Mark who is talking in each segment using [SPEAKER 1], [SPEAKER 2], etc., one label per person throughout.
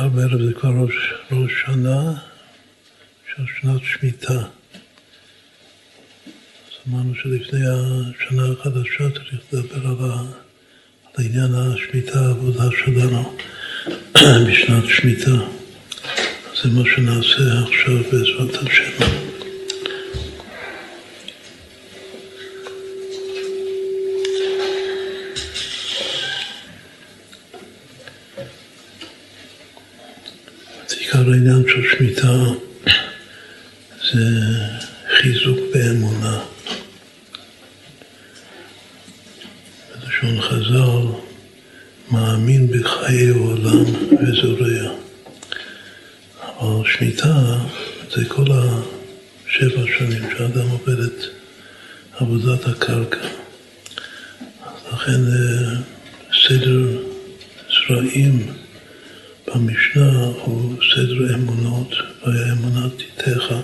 [SPEAKER 1] מחר בערב זה כבר ראש, ראש שנה של שנת שמיטה. אז אמרנו שלפני השנה החדשה צריך לדבר על, ה, על עניין השמיטה, העבודה שלנו בשנת שמיטה. זה מה שנעשה עכשיו בעזרת השם. הקרקע. לכן אה, סדר זרעים במשנה הוא סדר אמונות, והיה אמונת תיתך,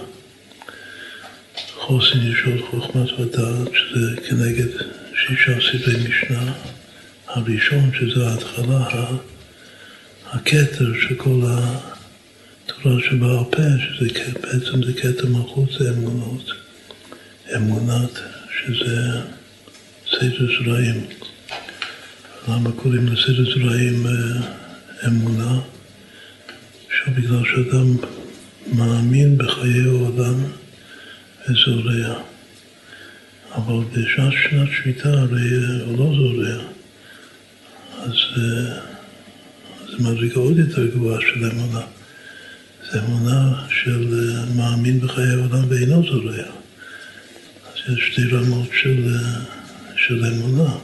[SPEAKER 1] חוסן ישול חוכמת ודעת, שזה כנגד שישה סדרי משנה. הראשון, שזה ההתחלה, הכתר של כל התורה שבעל פה, שזה בעצם זה כתר מלכות, זה אמונות. אמונת, סדר זרעים. למה קוראים לסדר זרעים אה, אמונה? בגלל שאדם מאמין בחיי העולם וזורע. אבל בשעת שנת שמיטה הרי הוא לא זורע. אז זו מדרגה עוד יותר גבוהה של אמונה. זו אמונה של מאמין בחיי העולם ואינו זורע. אז יש שתי רמות של, של אמונה.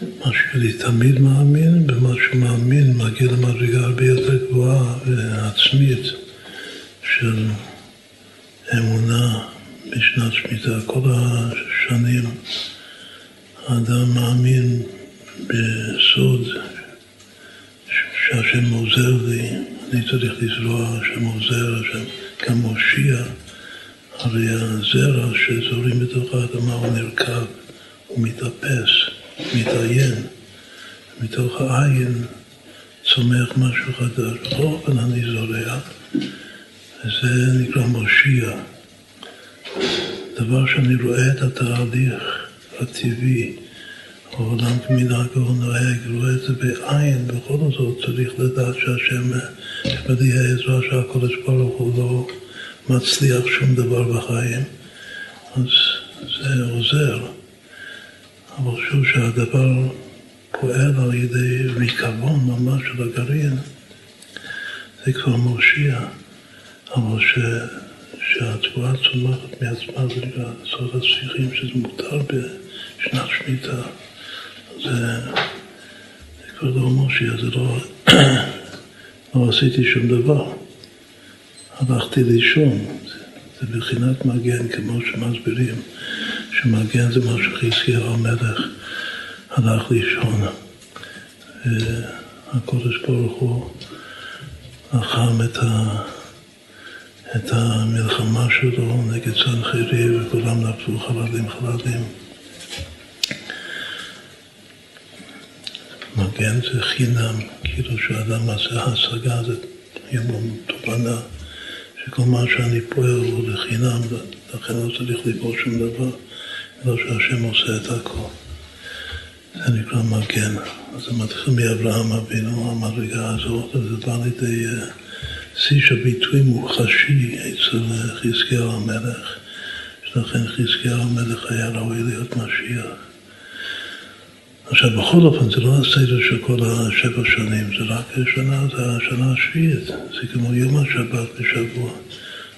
[SPEAKER 1] מה שאני תמיד מאמין, במה שהוא מאמין מגיע למדרגה הרבה יותר גבוהה ועצמית של אמונה בשנת שמיטה. כל השנים האדם מאמין בסוד שהשם עוזר לי, אני צריך לזרוע, השם עוזר, השם גם מושיע. הרי הזרע שזורים בתוך האדמה הוא נרקב, הוא מתאפס. מתעיין, מתוך העין צומח משהו חדש. בכל אופן אני זורע, וזה נקרא מושיע. דבר שאני רואה את התהליך הטבעי, העולם כמנהגו נוהג, רואה את זה בעין, בכל זאת צריך לדעת שהשם, בלי העזרה שהקודש ברוך הוא לא מצליח שום דבר בחיים, אז זה עוזר. אבל שוב שהדבר פועל על ידי ריקבון ממש של הגרעין, זה כבר מושיע, אבל ש... שהתבואה צומחת מעצמה זה נקרא סוד הספיחים, שזה מותר בשנת שמיטה. זה, זה כבר לא מושיע, זה לא, לא עשיתי שום דבר. הלכתי לישון, זה, בחינת מגן, כמו שמסבירים. שמגן זה מה שחזקיהו המלך הלך לישון. והקודש ברוך הוא לחם את, ה, את המלחמה שלו נגד סנחריב וכולם נפלו חללים חללים. מגן זה חינם, כאילו שאדם עשה השגה, זה יום תובנה, שכל מה שאני פועל הוא לחינם, לכן לא צריך לבוא שום דבר. לא שהשם עושה את הכל. זה נקרא מגן. אז זה מתחיל מאברהם אבינו, המדרגה הזאת, וזה בא לידי אה, שיא של ביטוי מוחשי אצל אה, חזקיהו המלך, שלכן חזקיהו המלך היה ראוי להיות משיח. עכשיו, בכל אופן, זה לא הסדר של כל השבע שנים, זה רק שנה, זה השנה השביעית, זה כמו יום השבת בשבוע.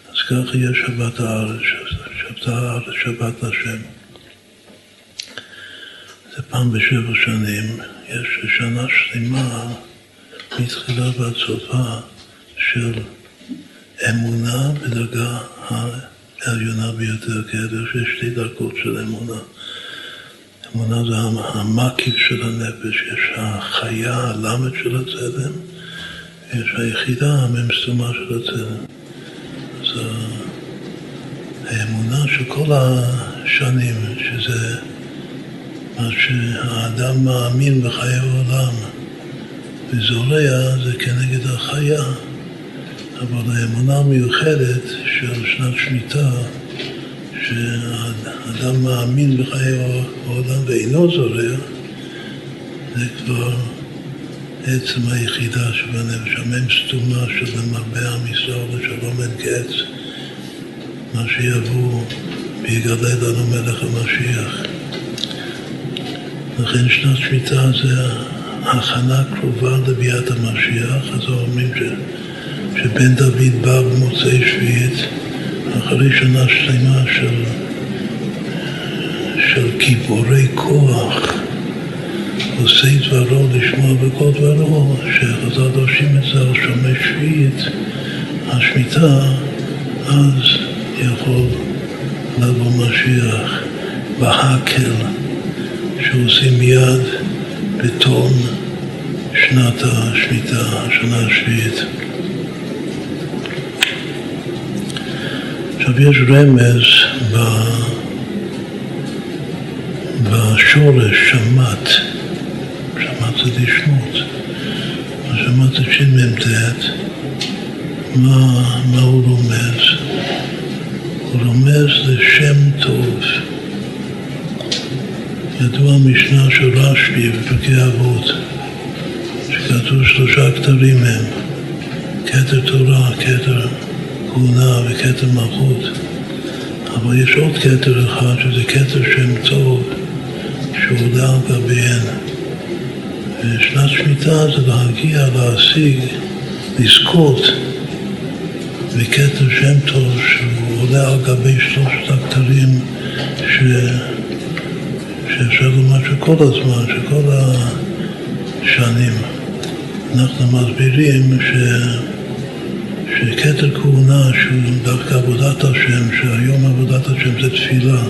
[SPEAKER 1] אז ככה יהיה שבת הארץ, שבת הארץ, שבת השם. זה פעם בשבע שנים, יש שנה שלמה מתחילה ועד סופה של אמונה בדרגה העליונה ביותר, כי יש שתי דרגות של אמונה. אמונה זה המקיף של הנפש, יש החיה, הלמד של הצלם, ויש היחידה הממסומה של הצלם. אז האמונה של כל השנים, שזה מה שהאדם מאמין בחיי העולם, וזורע זה כנגד החיה, אבל האמונה המיוחדת של שנת שמיטה, שהאדם מאמין בחיי העולם ואינו זורע, זה כבר עצם היחידה שבנפש, המם סתומה של למרבה עם ישראל לשלום אין קץ, מה שיבוא ויגלה לנו מלך המשיח. לכן שנת שמיטה זה הכנה קרובה לביאת המשיח, אז אומרים ש, שבן דוד בא במוצאי שביעית אחרי שנה שלמה של, של גיבורי כוח עושה דברו לשמוע בכל דברו, שחז"ל דורשים את זה על שומי שביעית, השמיטה, אז יכול לבוא משיח בהקל שעושים מיד בתום שנת השמיטה, השנה השביעית. עכשיו יש רמז ב... בשורש שמט, שמט זה דשמות, שמט זה שמ"ט, מה, מה הוא רומז? הוא רומז לשם טוב. ידוע המשנה של רשב"י בפרקי אבות, שכתוב שלושה כתרים הם, כתר תורה, כתר כהונה וכתר מלכות, אבל יש עוד כתר אחד שזה כתר שם טוב שעולה על גביהן. ושנת שמיטה זה להגיע, להשיג, לזכות בכתר שם טוב שהוא עולה על גבי שלושת הכתרים ש... שאפשר לומר שכל הזמן, שכל השנים אנחנו מסבירים ש... שכתר כהונה שהוא דווקא עבודת השם, שהיום עבודת השם זה תפילה,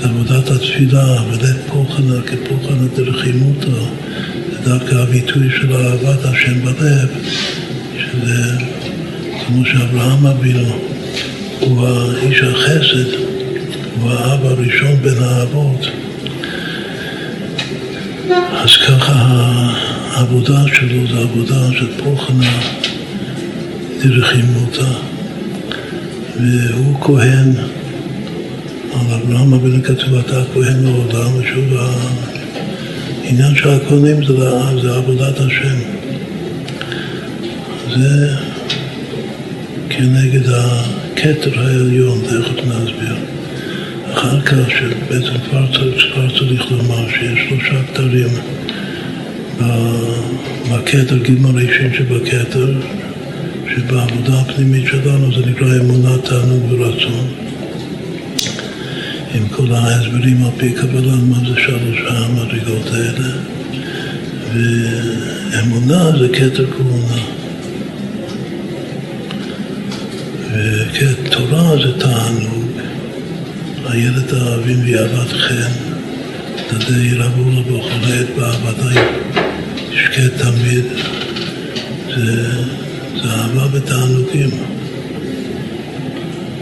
[SPEAKER 1] זה עבודת התפילה, ולית פוחנה כפוחנה דרחימותא, זה דווקא הביטוי של אהבת השם בלב, שזה כמו שאברהם אבינו הוא האיש החסד, הוא האב הראשון בין האבות. אז ככה העבודה שלו זה עבודה של פוחנה דרחימותא, והוא כהן, על אברהם אבינו כתוב אתה כהן לעולם, ושוב העניין של הכהנים זה, זה עבודת השם. זה כנגד הכתר העליון, תכף נסביר. אחר כך, שבעצם כבר צריך, כבר צריך לומר שיש שלושה כתרים בכתר, גימל ראשון שבכתר, שבעבודה הפנימית שלנו זה נקרא אמונה, תענוג ורצון. עם כל ההסברים על פי קבלה, מה זה שלוש המדרגות האלה. ואמונה זה כתר כהונה. וכתורה זה תענוג. הילד האהבים ויאהבת חן, ירבו לו בכל עת באהבתי ישקה תמיד. זה, אהבה ותענוגים.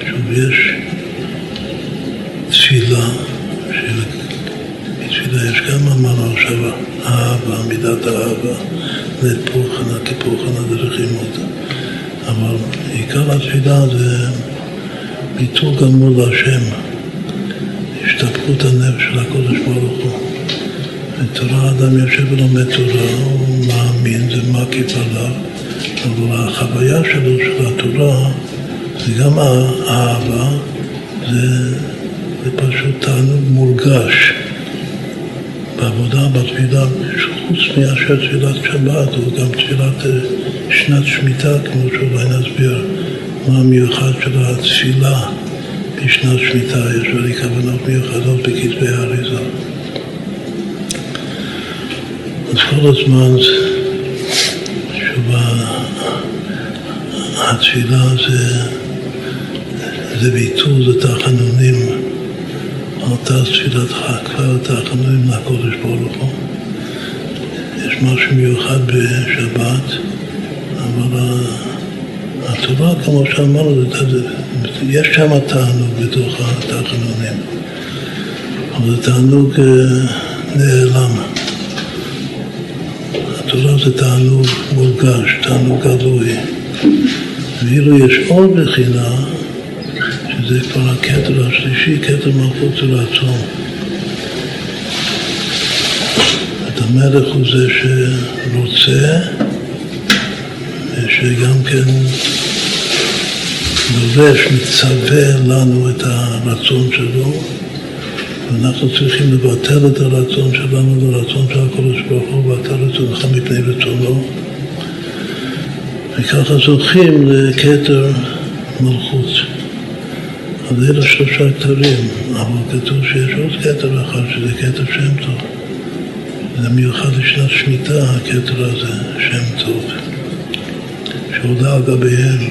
[SPEAKER 1] שוב, יש תפילה, שבתפילה יש גם אמרנו עכשיו אהבה, מידת האהבה, כפוחנה דרכים אותה. אבל עיקר התפילה זה ביטול גמור להשם, השתפכות הנפש של הקודש ברוך הוא. בתורה אדם יושב ולומד תורה, הוא מאמין, זה מקיף עליו, אבל החוויה שלו של התורה זה גם האהבה, זה, זה פשוט תענוג מורגש. בעבודה, בתפילה, חוץ מאשר תפילת שבת, או גם תפילת שנת שמיטה, כמו שאולי נסביר מה המיוחד של התפילה בשנת שמיטה, יש לי כוונות מיוחדות בכתבי האריזה. אז כל הזמן, התפילה זה, זה ביטול, זה תחנונים. אותה תפילתך, כבר תחנונים לקודש ברוך הוא. יש משהו מיוחד בשבת, אבל התורה, כמו שאמרנו, יש שם תענוג בתוך התחנונים, אבל זה תענוג נעלם. התורה זה תענוג מורגש, תענוג גלוי. ואילו יש עוד בחינה, שזה כבר הכתר השלישי, כתר מלכות ורצון. את המלך הוא זה שרוצה, ושגם כן דורש, מצווה לנו את הרצון שלו, ואנחנו צריכים לבטל את הרצון שלנו לרצון של הקדוש ברוך הוא, ואתה רצונך מפני רצונו. וככה זוכים לכתר מלכות. אז אלה שלושה כתרים, אבל כתוב שיש עוד כתר אחד, שזה כתר שם טוב. זה מיוחד לשנת שמיטה, הכתר הזה, שם טוב, שהודה על גביהם.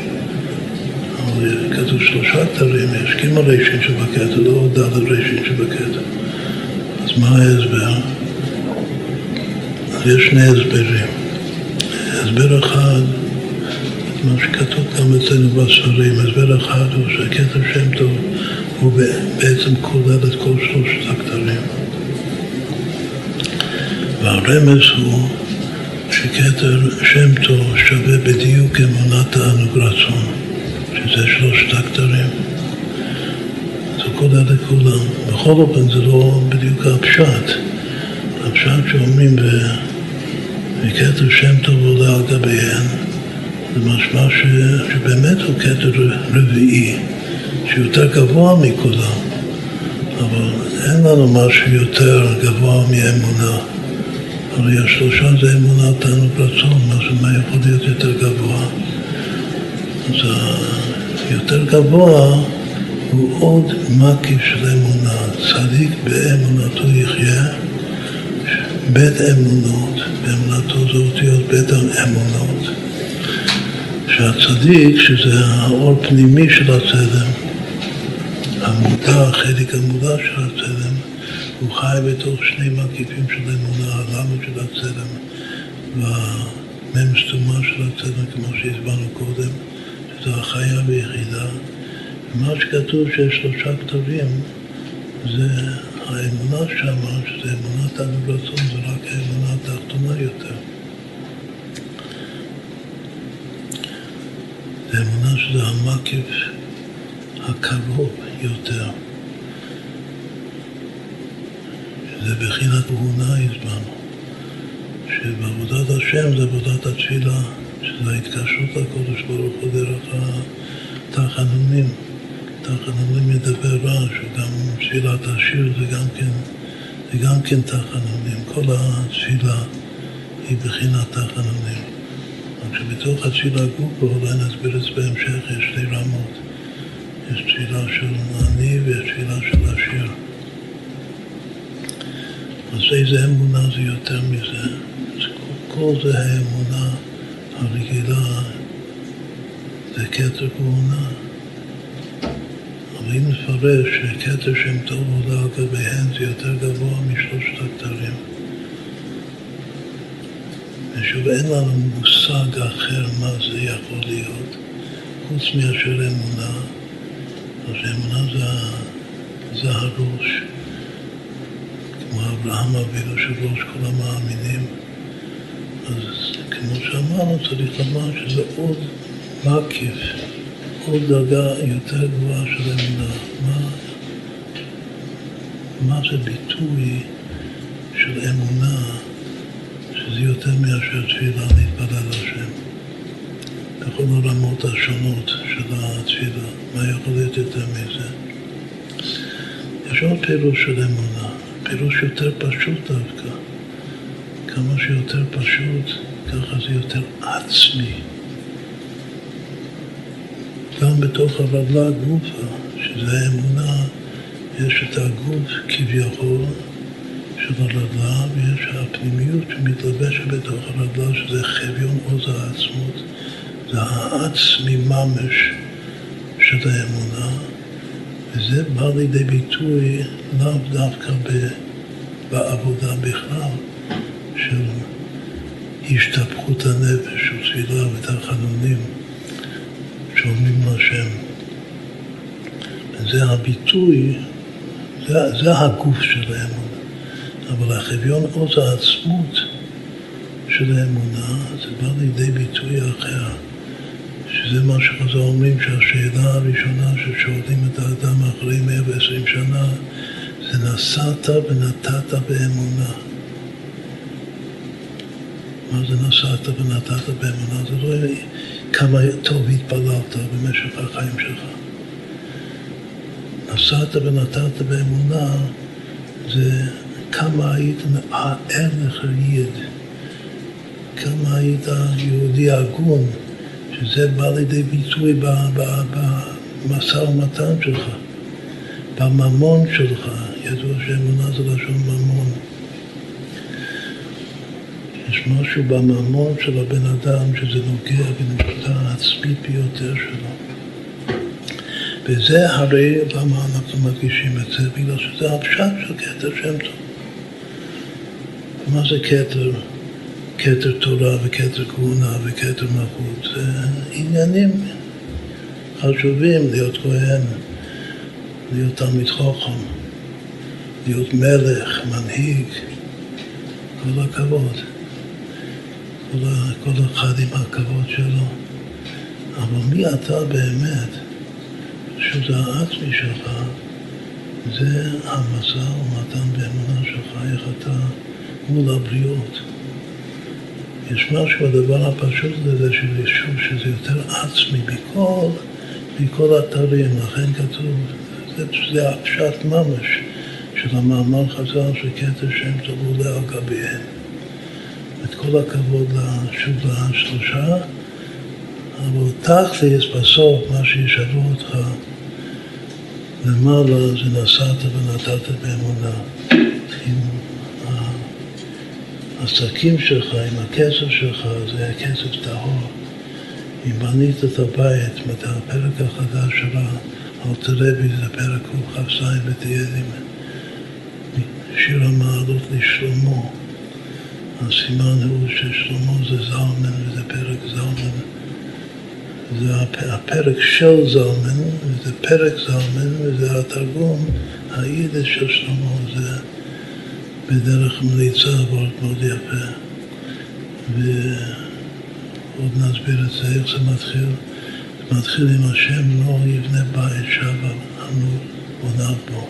[SPEAKER 1] כתוב שלושה כתרים, יש גימל רשין שבכתר, לא ד' רשין שבכתר. אז מה ההסבר? אז יש שני הסברים. הסבר אחד, מה שכתוב גם אצלנו בספרים, הסבר אחד הוא שהכתר שם טוב הוא בעצם כולל את כל שלושת הכתרים. והרמז הוא שכתר שם טוב שווה בדיוק אמונת תענוג רצון. שזה שלושת הכתרים. זה כולל לכולם. בכל אופן זה לא בדיוק הפשט. הפשט שאומרים בכתר שם טוב עולה על גביהן, זה ש... שבאמת הוא כתר רביעי, שיותר גבוה מכולם. אבל אין לנו משהו יותר גבוה מאמונה. הרי השלושה זה אמונה, תענוג רצון, מה יכול להיות יותר גבוה? אז יותר גבוה הוא עוד מקיף של אמונה. צדיק באמונתו יחיה, בית אמונות, באמונתו זה אותיות בית אמונות. שהצדיק, שזה האור פנימי של הצלם, המודע, החלק המודע של הצלם, הוא חי בתוך שני מקיפים של אמונה, הלמה של הצלם והמ"ם סתומה של הצלם, כמו שהסברנו קודם. זו החיה ויחידה. מה שכתוב שיש שלושה כתבים זה האמונה שמה, שזה אמונת ענוג רצון, זה רק האמונה התחתונה יותר. זה שזה המקיף הקרוב יותר. שזה בחינת תבונה הסברנו, שבעבודת השם זה עבודת התפילה. שזה ההתקשרות לקודש ברוך הוא דרך התחנונים. תחנונים מדבר רע, שגם תפילת השיר זה גם כן, זה גם כן תחנונים. כל התפילה היא בחינת תחנונים. שבתוך התפילה גופו, אולי נסביר את זה בהמשך, יש שתי רמות. יש תפילה של עני ויש תפילה של השיר. אז איזה אמונה זה יותר מזה? כל זה האמונה הרגילה זה כתר כהונה. אבל אם נפרש שכתר שם טוב עולה על גביהן זה יותר גבוה משלושת הכתרים. ושוב, אין לנו מושג אחר מה זה יכול להיות, חוץ מאשר אמונה. אז אמונה זה, זה הראש, כמו אברהם אבינו של ראש כל המאמינים. אז כמו שאמרנו, צריך לומר שזה עוד מקיף, עוד דרגה יותר גבוהה של אמונה. מה, מה זה ביטוי של אמונה, שזה יותר מאשר תפילה להתפלל השם. בכל הרמות השונות של התפילה, מה יכול להיות יותר מזה? יש עוד פירוש של אמונה, פירוש יותר פשוט דווקא. כמה שיותר פשוט, ככה זה יותר עצמי. גם בתוך הרדלה גופה, שזה האמונה, יש את הגוף כביכול של הרדלה, ויש הפנימיות שמתלבשת בתוך הרדלה, שזה חביון עוז העצמות, זה העצמי ממש של האמונה, וזה בא לידי ביטוי לאו דווקא בעבודה בכלל, של השתפכות הנפש ותפילה ותחנונים שאומרים להשם. זה הביטוי, זה, זה הגוף שלהם, אבל החביון עוז העצמות של האמונה, זה בא לידי ביטוי אחר, שזה מה שחז"ל אומרים, שהשאלה הראשונה ששואלים את האדם אחרי 120 שנה, זה נסעת ונתת באמונה. מה זה נסעת ונתת באמונה? זה לא כמה טוב התפללת במשך החיים שלך. נסעת ונתת באמונה זה כמה היית ער לחריד, כמה היית יהודי הגון, שזה בא לידי ביטוי במשא ומתן שלך, בממון שלך, ידוע שאמונה זה לשון ממון. יש משהו בממון של הבן אדם שזה נוגע בנקודה העצמית ביותר שלו. וזה הרי למה אנחנו מדגישים את זה, בגלל שזה הפשט של כתר שם טוב. מה זה כתר? כתר תורה וכתר כהונה וכתר מלכות. זה עניינים חשובים להיות כהן, להיות תלמיד חוכם, להיות מלך, מנהיג, כל הכבוד. כל, כל אחד עם הכבוד שלו. אבל מי אתה באמת, שזה העצמי שלך, זה המשא ומתן באמונה שלך, איך אתה מול הבריות. יש משהו בדבר הפשוט הזה של יישוב שזה יותר עצמי מכל, מכל אתרים, לכן כתוב, זה, זה הפשט ממש של המאמר חז"ל שכתר שם טוב עולה על גביהם. את כל הכבוד שוב לשלושה, אבל תכלס בסוף מה שישאלו אותך למעלה זה נסעת ונתת באמונה. עם העסקים שלך, עם הכסף שלך, זה היה כסף טהור. אם בנית את הבית, הפרק החדש של האלטרבי, זה פרק קכ"ז ותהיה שיר המעלות לשלמה. הסימן הוא ששלמה זה זלמן וזה פרק זלמן. זה הפרק של זלמן, וזה פרק זלמן, וזה התרגום היידיש של שלמה, זה בדרך מליצה וורט מאוד יפה. ועוד נסביר את זה, איך זה מתחיל. זה מתחיל עם השם לא יבנה בית שבה, אנו בוניו בו.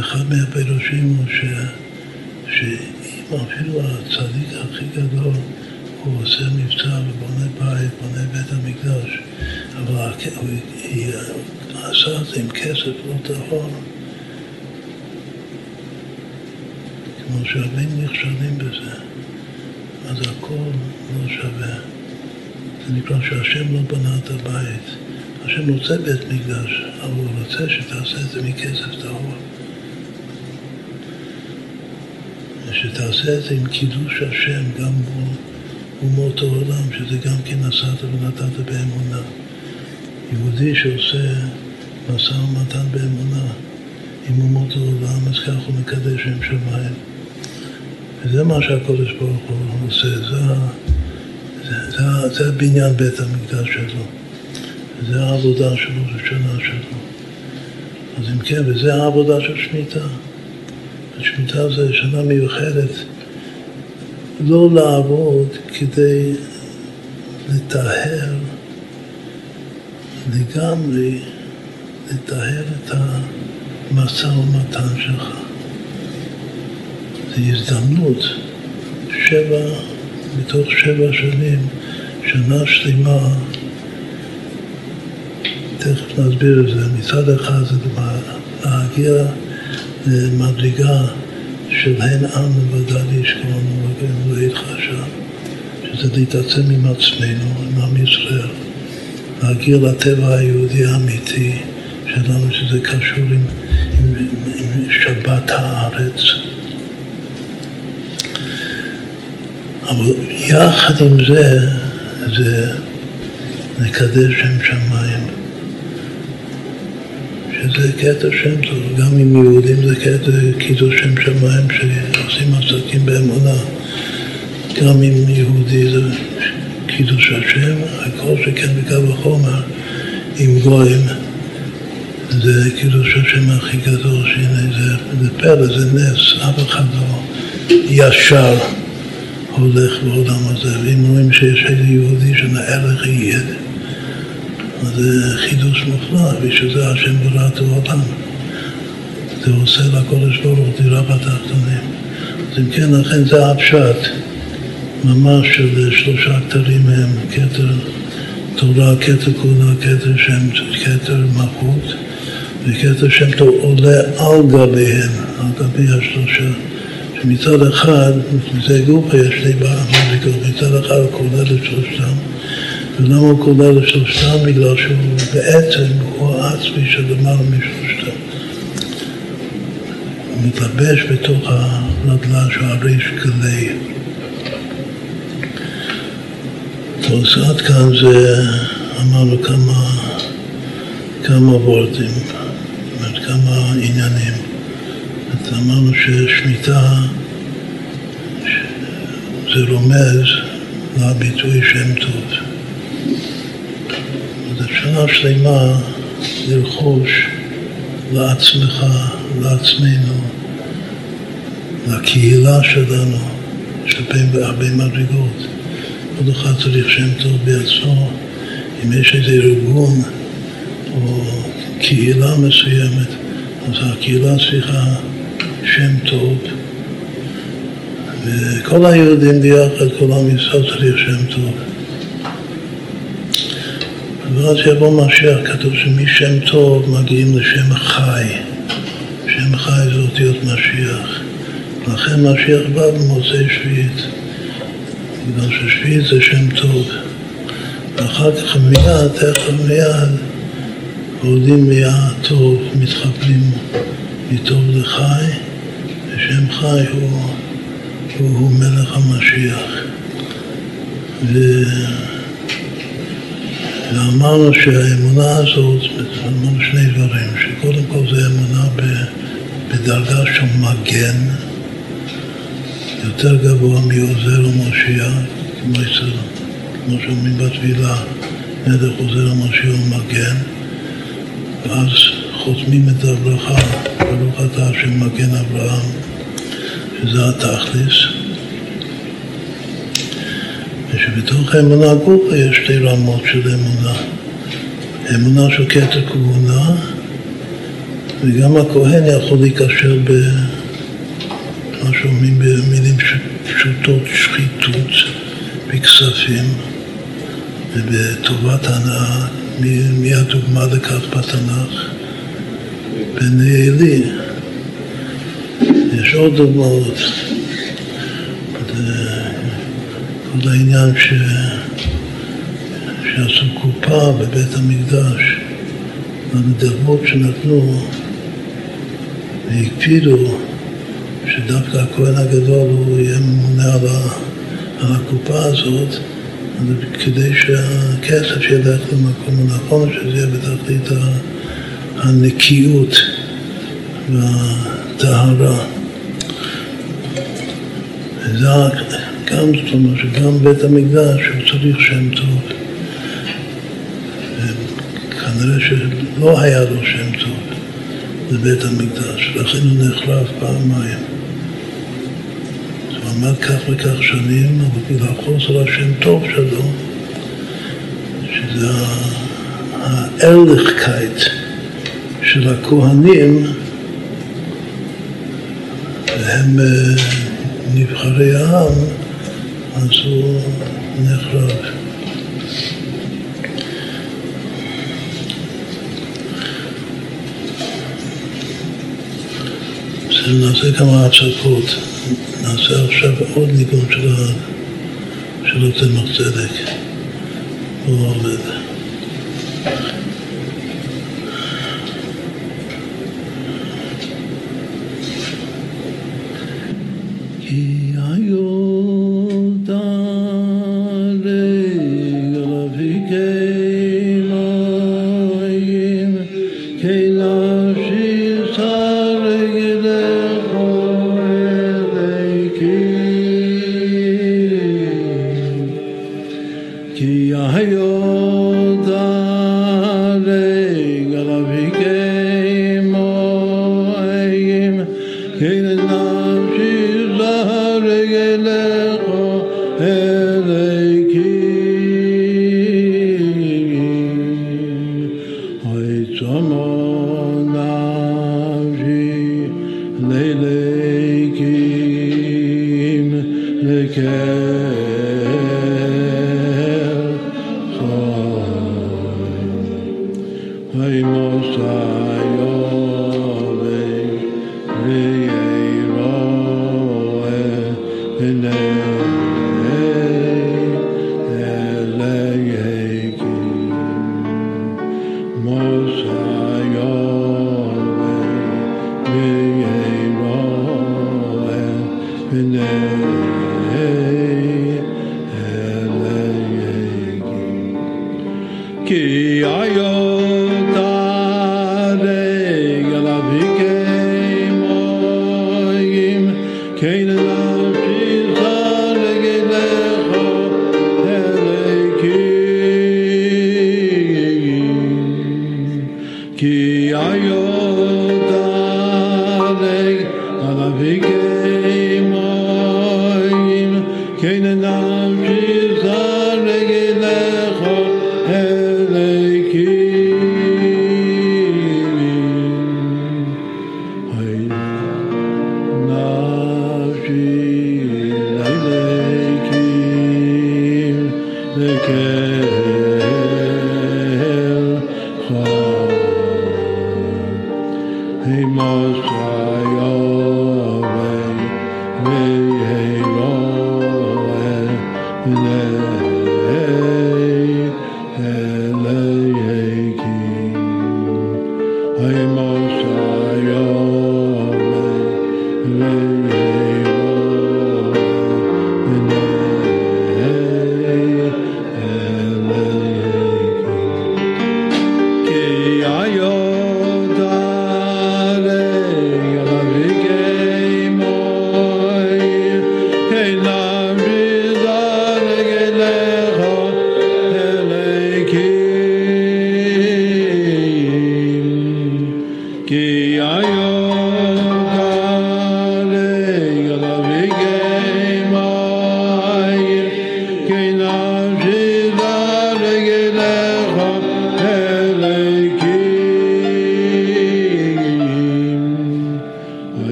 [SPEAKER 1] אחד מהפירושים הוא ש... ש... אפילו הצדיק הכי גדול, הוא עושה מבצע ובונה בית, בונה בית המקדש, אבל הוא עשה את זה עם כסף לא טהור. כמו שהרבים נכשלים בזה, אז הכל לא שווה. זה נקרא שהשם לא בנה את הבית. השם רוצה בית מקדש, אבל הוא רוצה שתעשה את זה מכסף טהור. שתעשה את זה עם קידוש השם גם מול אומות העולם, שזה גם כן נסעת ונתת באמונה. יהודי שעושה משא ומתן באמונה עם אומות העולם, אז כך הוא מקדש שם שמיים. וזה מה שהקודש ברוך הוא עושה, זה, זה, זה, זה בניין בית המקדש שלו. זה העבודה שלו, זה שנה שלו. אז אם כן, וזה העבודה של שמיטה. השמיטה זה שנה מיוחדת לא לעבוד כדי לטהר לגמרי, לטהר את המשא ומתן שלך. הזדמנות, שבע, מתוך שבע שנים, שנה שלמה, תכף נסביר את זה, מצד אחד זה להגיע מדרגה של הן עם ובדל ישכון ולא יתחשב, שזה להתעצם עם עצמנו, עם עם ישראל, להגיע לטבע היהודי האמיתי שלנו, שזה קשור עם, עם, עם שבת הארץ. אבל יחד עם זה, זה לקדש שם שמיים. שזה קטע שם טוב, גם עם יהודים זה קטע קידוש שם שמיים שעושים עסקים באמונה, גם עם יהודי זה קידוש השם, הכל שכן בקו החומר עם גויים. זה קידוש השם הכי גדול, שהנה זה, זה פלא, זה נס, אף אחד לא ישר הולך בעולם הזה, ואם רואים שיש איזה יהודי שנאה לך יהיה, אז זה חידוש מופלא, ושזה השם ברא את העולם. זה עושה לקודש ברוך דירה בתחתונים. אז אם כן, לכן זה הפשט, ממש של שלושה כתרים מהם, כתר תורה, כתר כהונה, כתר שם, כתר מלכות, וכתר שם טוב עולה על גביהם, על גבי השלושה. שמצד אחד, זה גופה יש לי במוזיקה, מצד אחד הוא כולל את שלושתם, ולמה הוא כולל את שלושתם? בגלל שהוא בעצם, הוא העצמי של למעלה משלושתם. הוא מתלבש בתוך הנדל"ן של הריש גלי. אז עד כאן זה, אמרנו כמה, כמה וורדים, כמה עניינים. אמרנו ששמיטה זה רומז לביטוי שם טוב. אז שנה שלמה לרכוש לעצמך, לעצמנו, לקהילה שלנו, יש הרבה מדרגות. כל אחד צריך שם טוב בעצמו. אם יש איזה ארגון או קהילה מסוימת, אז הקהילה צריכה שם טוב. וכל היהודים ביחד, כל עם ישראל צריך שם טוב. ואז יבוא משיח, כתוב שמשם טוב מגיעים לשם החי. שם חי זה אותיות משיח. לכן משיח בא במוצאי שביעית. בגלל ששביעית זה שם טוב. ואחר כך מיד, תכף מיד, עולים מהטוב, מתחברים מטוב לחי, ושם חי הוא, הוא, הוא מלך המשיח. ו... ואמרנו שהאמונה הזאת, אמרנו שני דברים, שקודם כל זה אמונה בדרגה של מגן, יותר גבוה מעוזר ומושיע, כמו שאומרים בתפילה, נדח עוזר ומושיע ומגן, ואז חותמים את הברכה, ברוך אתה של מגן אברהם, שזה התכלס. ושבתוך האמונה הגופה יש שתי רמות של אמונה. אמונה של כתר כהונה, וגם הכהן יכול להיקשר ב... מה שאומרים במילים פשוטות, שחיתות בכספים ובטובת הנאה, מי הדוגמה לכך בתנ"ך? בני עלי. יש עוד דוגמאות. כל העניין ש... שעשו קופה בבית המקדש, הנדבות שנתנו והקפידו שדווקא הכהן הגדול הוא יהיה ממונה על, ה... על הקופה הזאת, כדי שהכסף ילך למקום הנכון, שזה יהיה בתכלית הנקיות והטהרה. וזה גם, זאת אומרת שגם בית המקדש הוא צריך שם טוב. כנראה שלא היה לו שם טוב בבית המקדש, לכן הוא נחרב פעמיים. הוא עמד כך וכך שנים, אבל בגלל חוסר השם טוב שלו, שזה הארליכקייט של הכהנים, והם נבחרי העם, אז הוא נחרב. נעשה כמה הפסקות. נעשה עכשיו עוד ניגון של, הצמח צדק. הוא עובד.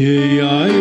[SPEAKER 1] Yeah, yeah.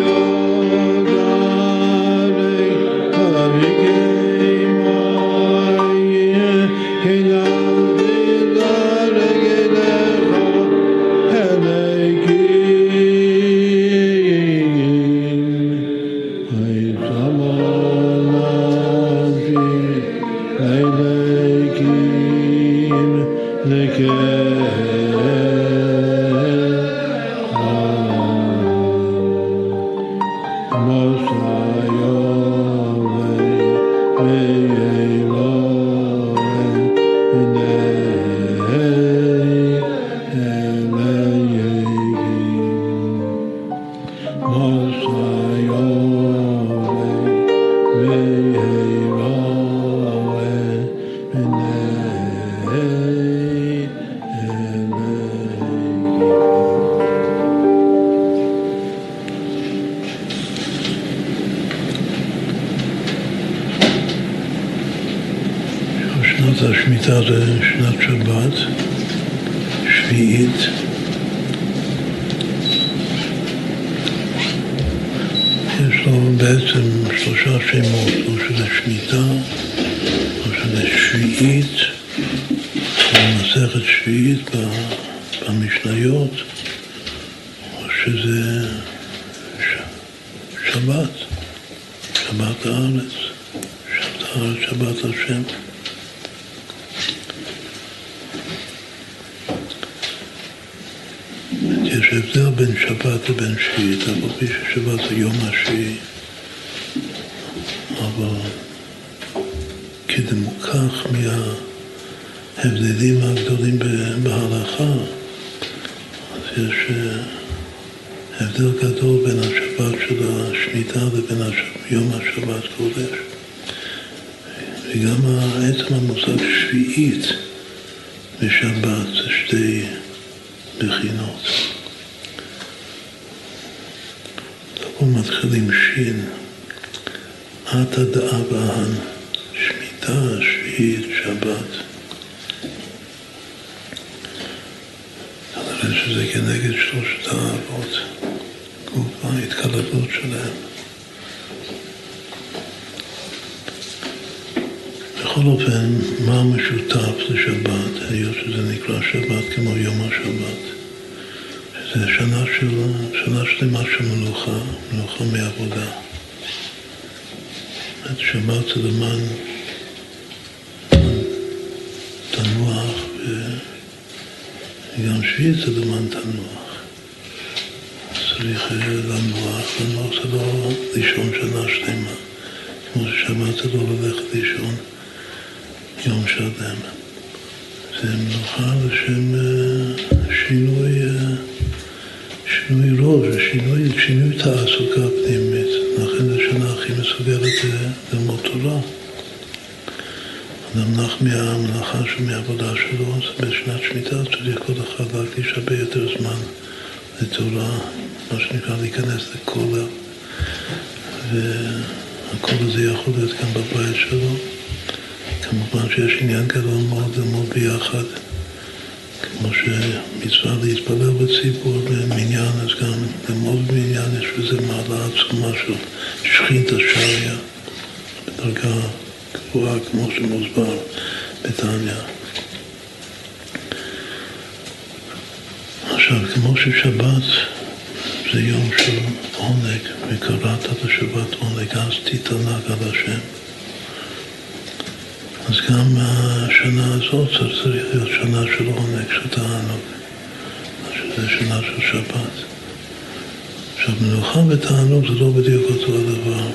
[SPEAKER 1] עכשיו, מנוחה ותענוג זה לא בדיוק אותו הדבר.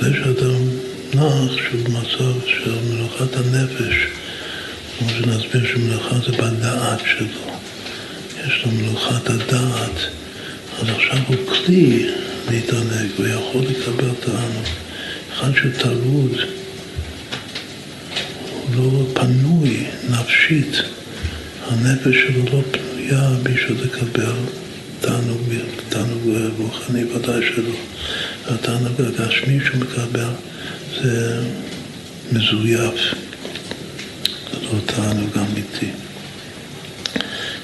[SPEAKER 1] זה שאדם נח שהוא במצב של מנוחת הנפש, כמו שנסביר שמנוחה זה בדעת שלו. יש לו מנוחת הדעת, אז עכשיו הוא כלי להתענג, הוא יכול לקבל תענוג. אחד שהוא טרוד, לא פנוי נפשית, הנפש שלו לא פנויה בשביל לקבל תענוג, תענוג רוחני ודאי שלא. התענוג הגשמי שהוא מקבל זה מזויף, זה לא תענוג אמיתי.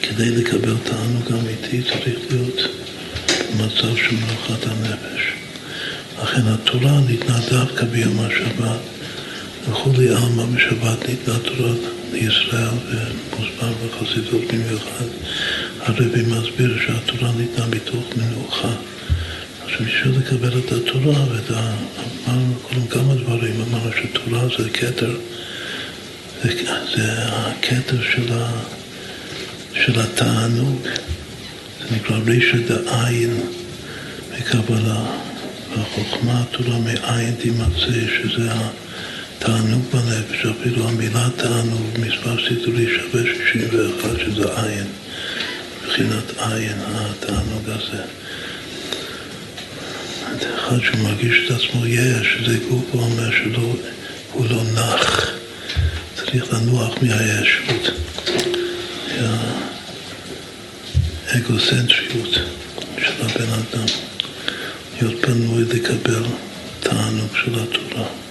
[SPEAKER 1] כדי לקבל תענוג אמיתי צריך להיות במצב של מנוחת הנפש. לכן התורה ניתנה דווקא ביום השבת. וכולי עלמא בשבת ניתנה תורה לישראל ומוסבר בחסידות במיוחד. הרבי מסביר שהתורה ניתנה מתוך מנוחה. עכשיו בשביל לקבל את התורה, ואת ה... אמרנו קודם כמה דברים, אמרנו שתורה זה כתר, זה, זה הכתר של, ה, של התענוג, זה נקרא רישא דעין מקבלה, והחוכמה התורה מעין תימצא, שזה ה... תענוג בנפש, אפילו המילה תענוג, מספר סידורי שווה 61, שזה עין, מבחינת עין, התענוג הזה. אחד שמרגיש את עצמו יש, זה גוף הוא אומר שהוא לא נח, צריך לנוח מהישות, מהאגוסנטריות של הבן אדם, להיות פנוי לקבל תענוג של התורה.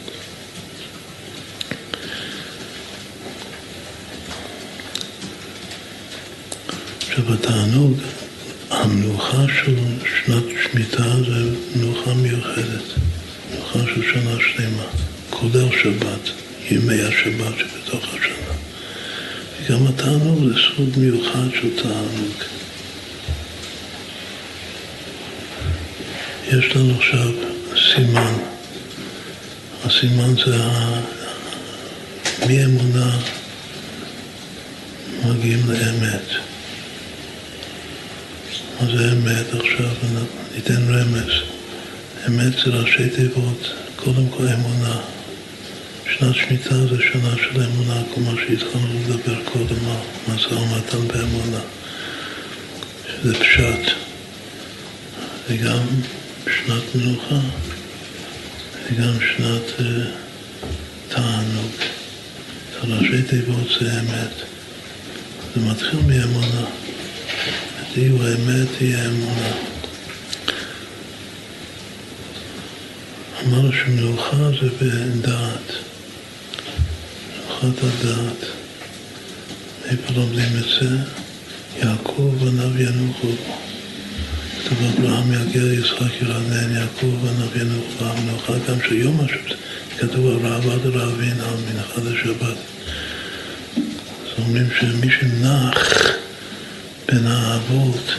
[SPEAKER 1] ובתענוג המנוחה של שנת שמיטה זה מנוחה מיוחדת, מנוחה של שנה שלמה, כולל שבת, ימי השבת שבתוך השנה. וגם התענוג זה סוג מיוחד של תענוג. יש לנו עכשיו סימן. הסימן זה מאמונה מגיעים לאמת. מה זה אמת? עכשיו ניתן רמז. אמת זה ראשי תיבות, קודם כל אמונה. שנת שמיטה זה שנה של אמונה, כל מה שהתחלנו לדבר קודם על משא ומתן באמונה. שזה פשט. וגם שנת מנוחה, וגם שנת uh, תענוג. ראשי תיבות זה אמת. זה מתחיל מאמונה. תהיו האמת, תהיה אמונה. אמרנו שמנוחה זה בדעת, מנוחת הדעת. איפה לומדים את זה? יעקב בניו ינוחו. כתוב אברהם יגיע יצחק ירנן, יעקב בניו ינוחו. המנוחה גם של יום השבת. כתוב על רעב עד רעבין על מנחת השבת. אז אומרים שמי שנח בין האבות,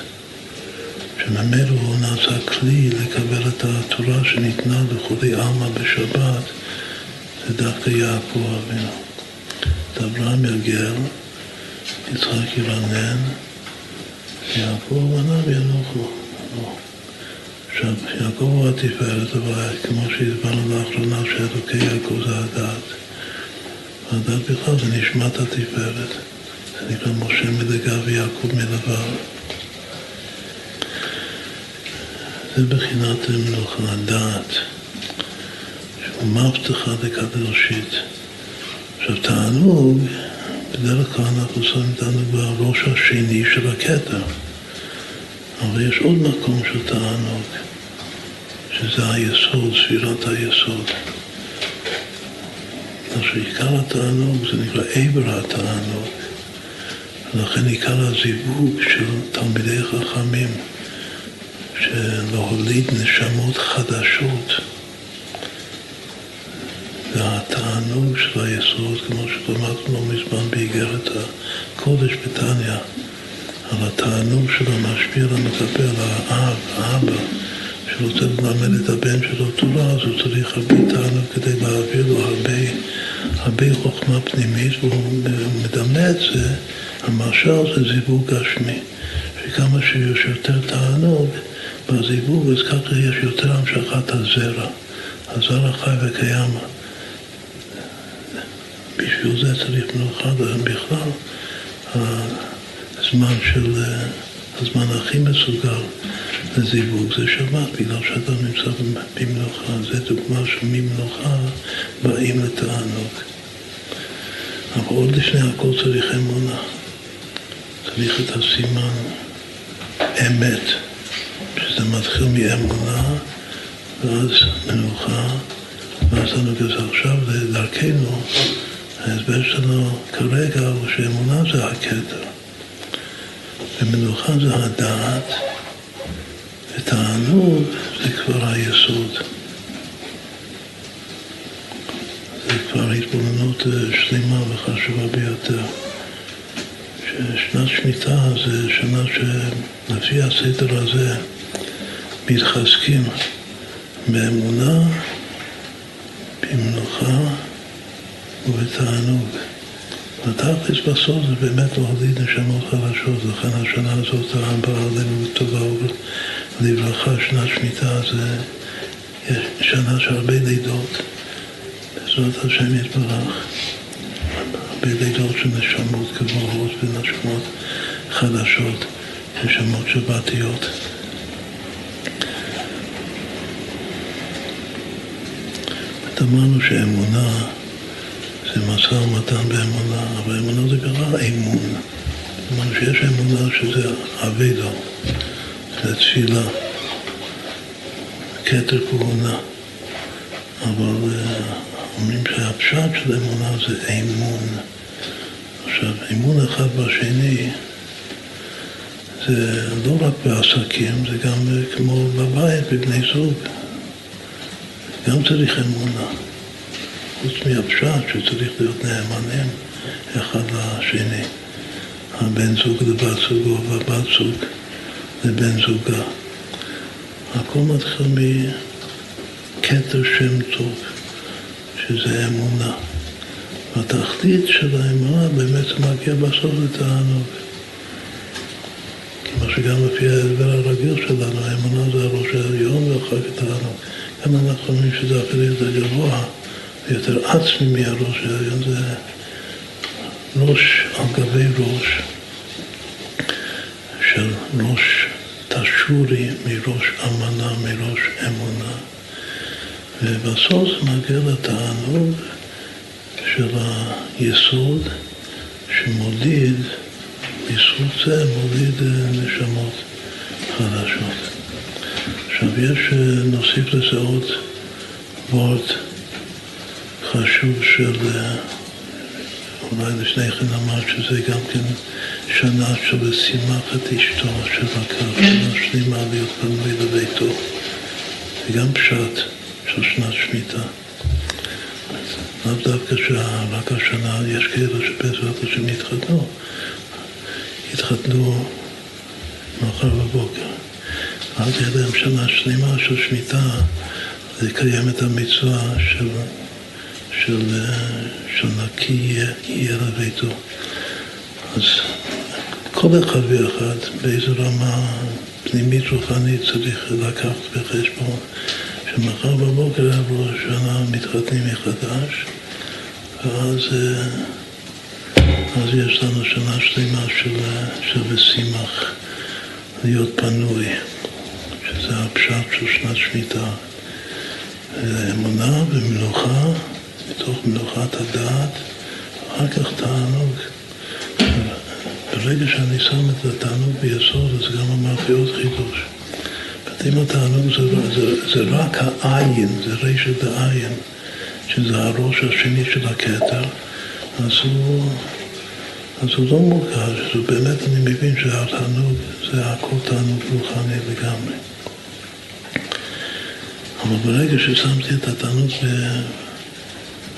[SPEAKER 1] שממילא הוא נעשה כלי לקבל את התורה שניתנה לכולי עלמא בשבת, זה דווקא יעקב אבינו. את אברהם יגל, יצחק ירנן, יעקב עניו ינוחו. עכשיו, יעקב הוא התפארת, אבל כמו שהסברנו לאחרונה, שאלוקי יעקב זה הדת. והדת בכלל זה נשמת התפארת. נקרא משה מדגה ויעקב מלבב. זה בחינת מלוכה הדעת, שהוא מבטחה דקדרשית. עכשיו תענוג, בדרך כלל אנחנו שמים תענוג בראש השני של הכתר, אבל יש עוד מקום של תענוג, שזה היסוד, ספירת היסוד. עכשיו עיקר התענוג זה נקרא עבר התענוג. ולכן עיקר הזיווג של תלמידי חכמים, שלהוליד נשמות חדשות, והתענוג של היסוד, כמו שלמדנו לא מזמן באיגרת הקודש בתניא, על התענוג של המשפיע למקבל, האב, האבא, שרוצה ללמד את הבן שלו תורה, אז הוא צריך הרבה תענוג כדי להעביר לו הרבה, הרבה חוכמה פנימית, והוא מדמה את זה המשל זה זיווג גשמי, שכמה שיש יותר תענוג בזיווג, אז ככה יש יותר המשכת הזרע. הזרע חי וקיים. בשביל זה צריך מנוחה, בכלל הזמן של, הזמן הכי מסוגל לזיווג זה שבת, בגלל שאתה נמצא במנוחה. זה דוגמה שממנוחה באים לתענוג. אבל עוד לפני הכל צריך אמונה. צריך את הסימן אמת, שזה מתחיל מאמונה, ואז מנוחה, ואז כזה עכשיו לדרכנו, ההסבר שלנו כרגע הוא שאמונה זה הכתר, ומנוחה זה הדעת, ותענוג זה כבר היסוד. זה כבר התבוננות שלמה וחשובה ביותר. ששנת שמיטה זה שנה שלפי הסדר הזה מתחזקים באמונה, במנוחה ובתענוג. התכלס בסוף זה באמת להוליד נשמות חדשות, לכן השנה הזאת הבאה עלינו לטובה ולברכה, שנת שמיטה זה שנה של הרבה לידות, בעזרת השם יתברך. בלידות של נשמות גבוהות ונשמות חדשות, נשמות שבתיות. אמרנו שאמונה זה משא ומתן באמונה, אבל אמונה זה בכלל אמון. אמרנו שיש אמונה שזה אבידו, זה תפילה, כתר כהונה, אבל אה, אומרים שהפשט של אמונה זה אמון. עכשיו, אמון אחד בשני זה לא רק בעסקים, זה גם כמו בבית, בבני זוג. גם צריך אמונה. חוץ מהפשט שצריך להיות נאמנים אחד לשני. הבן זוג לבת זוגו והבת זוג לבן זוגה. הכל מתחיל מכתר שם טוב, שזה אמונה. והתכלית של האמונה באמת מגיע בסוף לתענוג. כמו שגם לפי ההסבר הרגיל שלנו, האמונה זה הראש העליון ואחר כך תענוג. גם אנחנו אומרים שזה אפילו יותר גבוה, יותר עצמי מהראש העליון, זה ראש על גבי ראש של ראש תשורי מראש אמנה, מראש אמונה. ובסוף מגיע לתענוג של היסוד שמוליד, בזכות זה מוליד נשמות חדשות. עכשיו יש, נוסיף לזה עוד וורט חשוב של, אולי לפני כן אמרת שזה גם כן שנה של שימח את אשתו של הקו, שנה שלמה להיות פנוי לביתו. זה גם פשט של שנת שמיטה. לאו דווקא שרק השנה יש כאלה שבעזרת השם יתחתנו, יתחתנו מחר בבוקר. אל תהיה להם שנה שלמה של שמיטה לקיים את המצווה של, של, של נקי יהיה לביתו. אז כל אחד ואחד באיזו רמה פנימית רוחנית צריך לקחת בחשבון שמחר בבוקר עבור השנה מתחתנים מחדש ואז אז יש לנו שנה שלמה של, ושימח להיות פנוי. שזה הפשט של שנת שמיטה. אמונה ומנוחה, מתוך מנוחת הדעת, אחר כך תענוג. ברגע שאני שם את התענוג ביסוד, אז גם אמרתי עוד חידוש. אם התענוג זה, זה, זה רק העין, זה רשת העין, שזה הראש השני של הכתר, אז הוא, אז הוא לא מורגש, אז באמת אני מבין שהתענוג זה הכל תענוג רוחני לגמרי. אבל ברגע ששמתי את התענוג ב...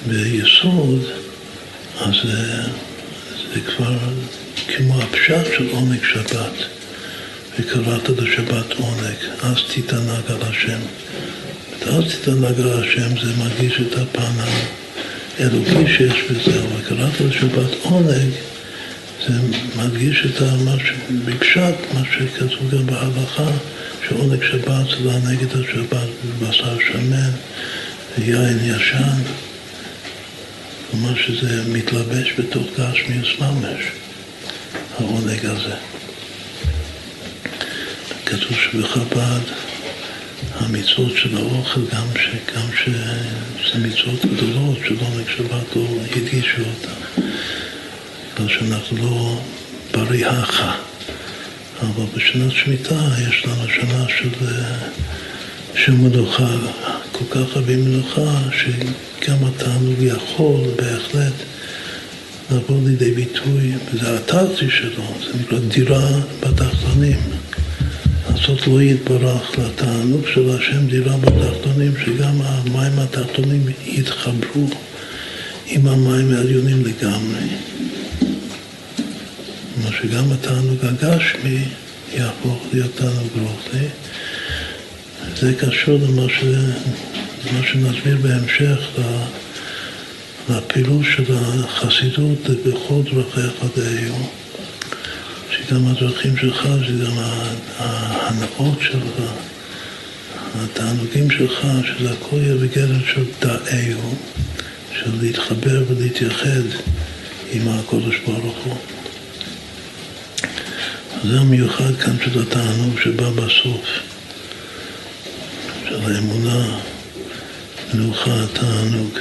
[SPEAKER 1] ביסוד, אז זה, זה כבר כמו הפשט של עונג שבת. וקראת לשבת עונג, אז תתענג על השם. אז תתענג על השם זה מרגיש את הפן האלוקי שיש בזה, אבל קראת לשבת עונג זה מדגיש את מה שבפשט, מה שכתוב גם בהלכה, שעונג שבת זה את השבת בבשר שמן, יין ישן, כלומר שזה מתלבש בתוך גשמיוס ממש, העונג הזה. כתוב שבחב"ד המצוות של האוכל, גם, ש, שזה מצוות גדולות של עונג שבת, לא הדגישו אותן. בגלל שאנחנו לא ברי הכה. אבל בשנת שמיטה יש לנו שנה של, של מנוחה, כל כך הרבה מנוחה, שגם התענוג יכול בהחלט לבוא לידי ביטוי, וזה התרצי שלו, זה נקרא דירה בתחתונים. לעשות לא יתברך לתענוג של השם דירה בתחתונים, שגם המים התחתונים יתחברו עם המים העליונים לגמרי. כלומר שגם התענוג הגשמי יהפוך להיות תענוג רוחני. זה קשור למה, ש... למה שנסביר בהמשך, לפילוש של החסידות בכל דרכיך שגם הדרכים שלך, שגם ההנאות שלך, התענוגים שלך, שזה הכל יהיה בגדר של דאהו, של להתחבר ולהתייחד עם הקודש ברוך הוא. זה המיוחד כאן של התענוג שבא בסוף, של האמונה, מנוחה, תענוג.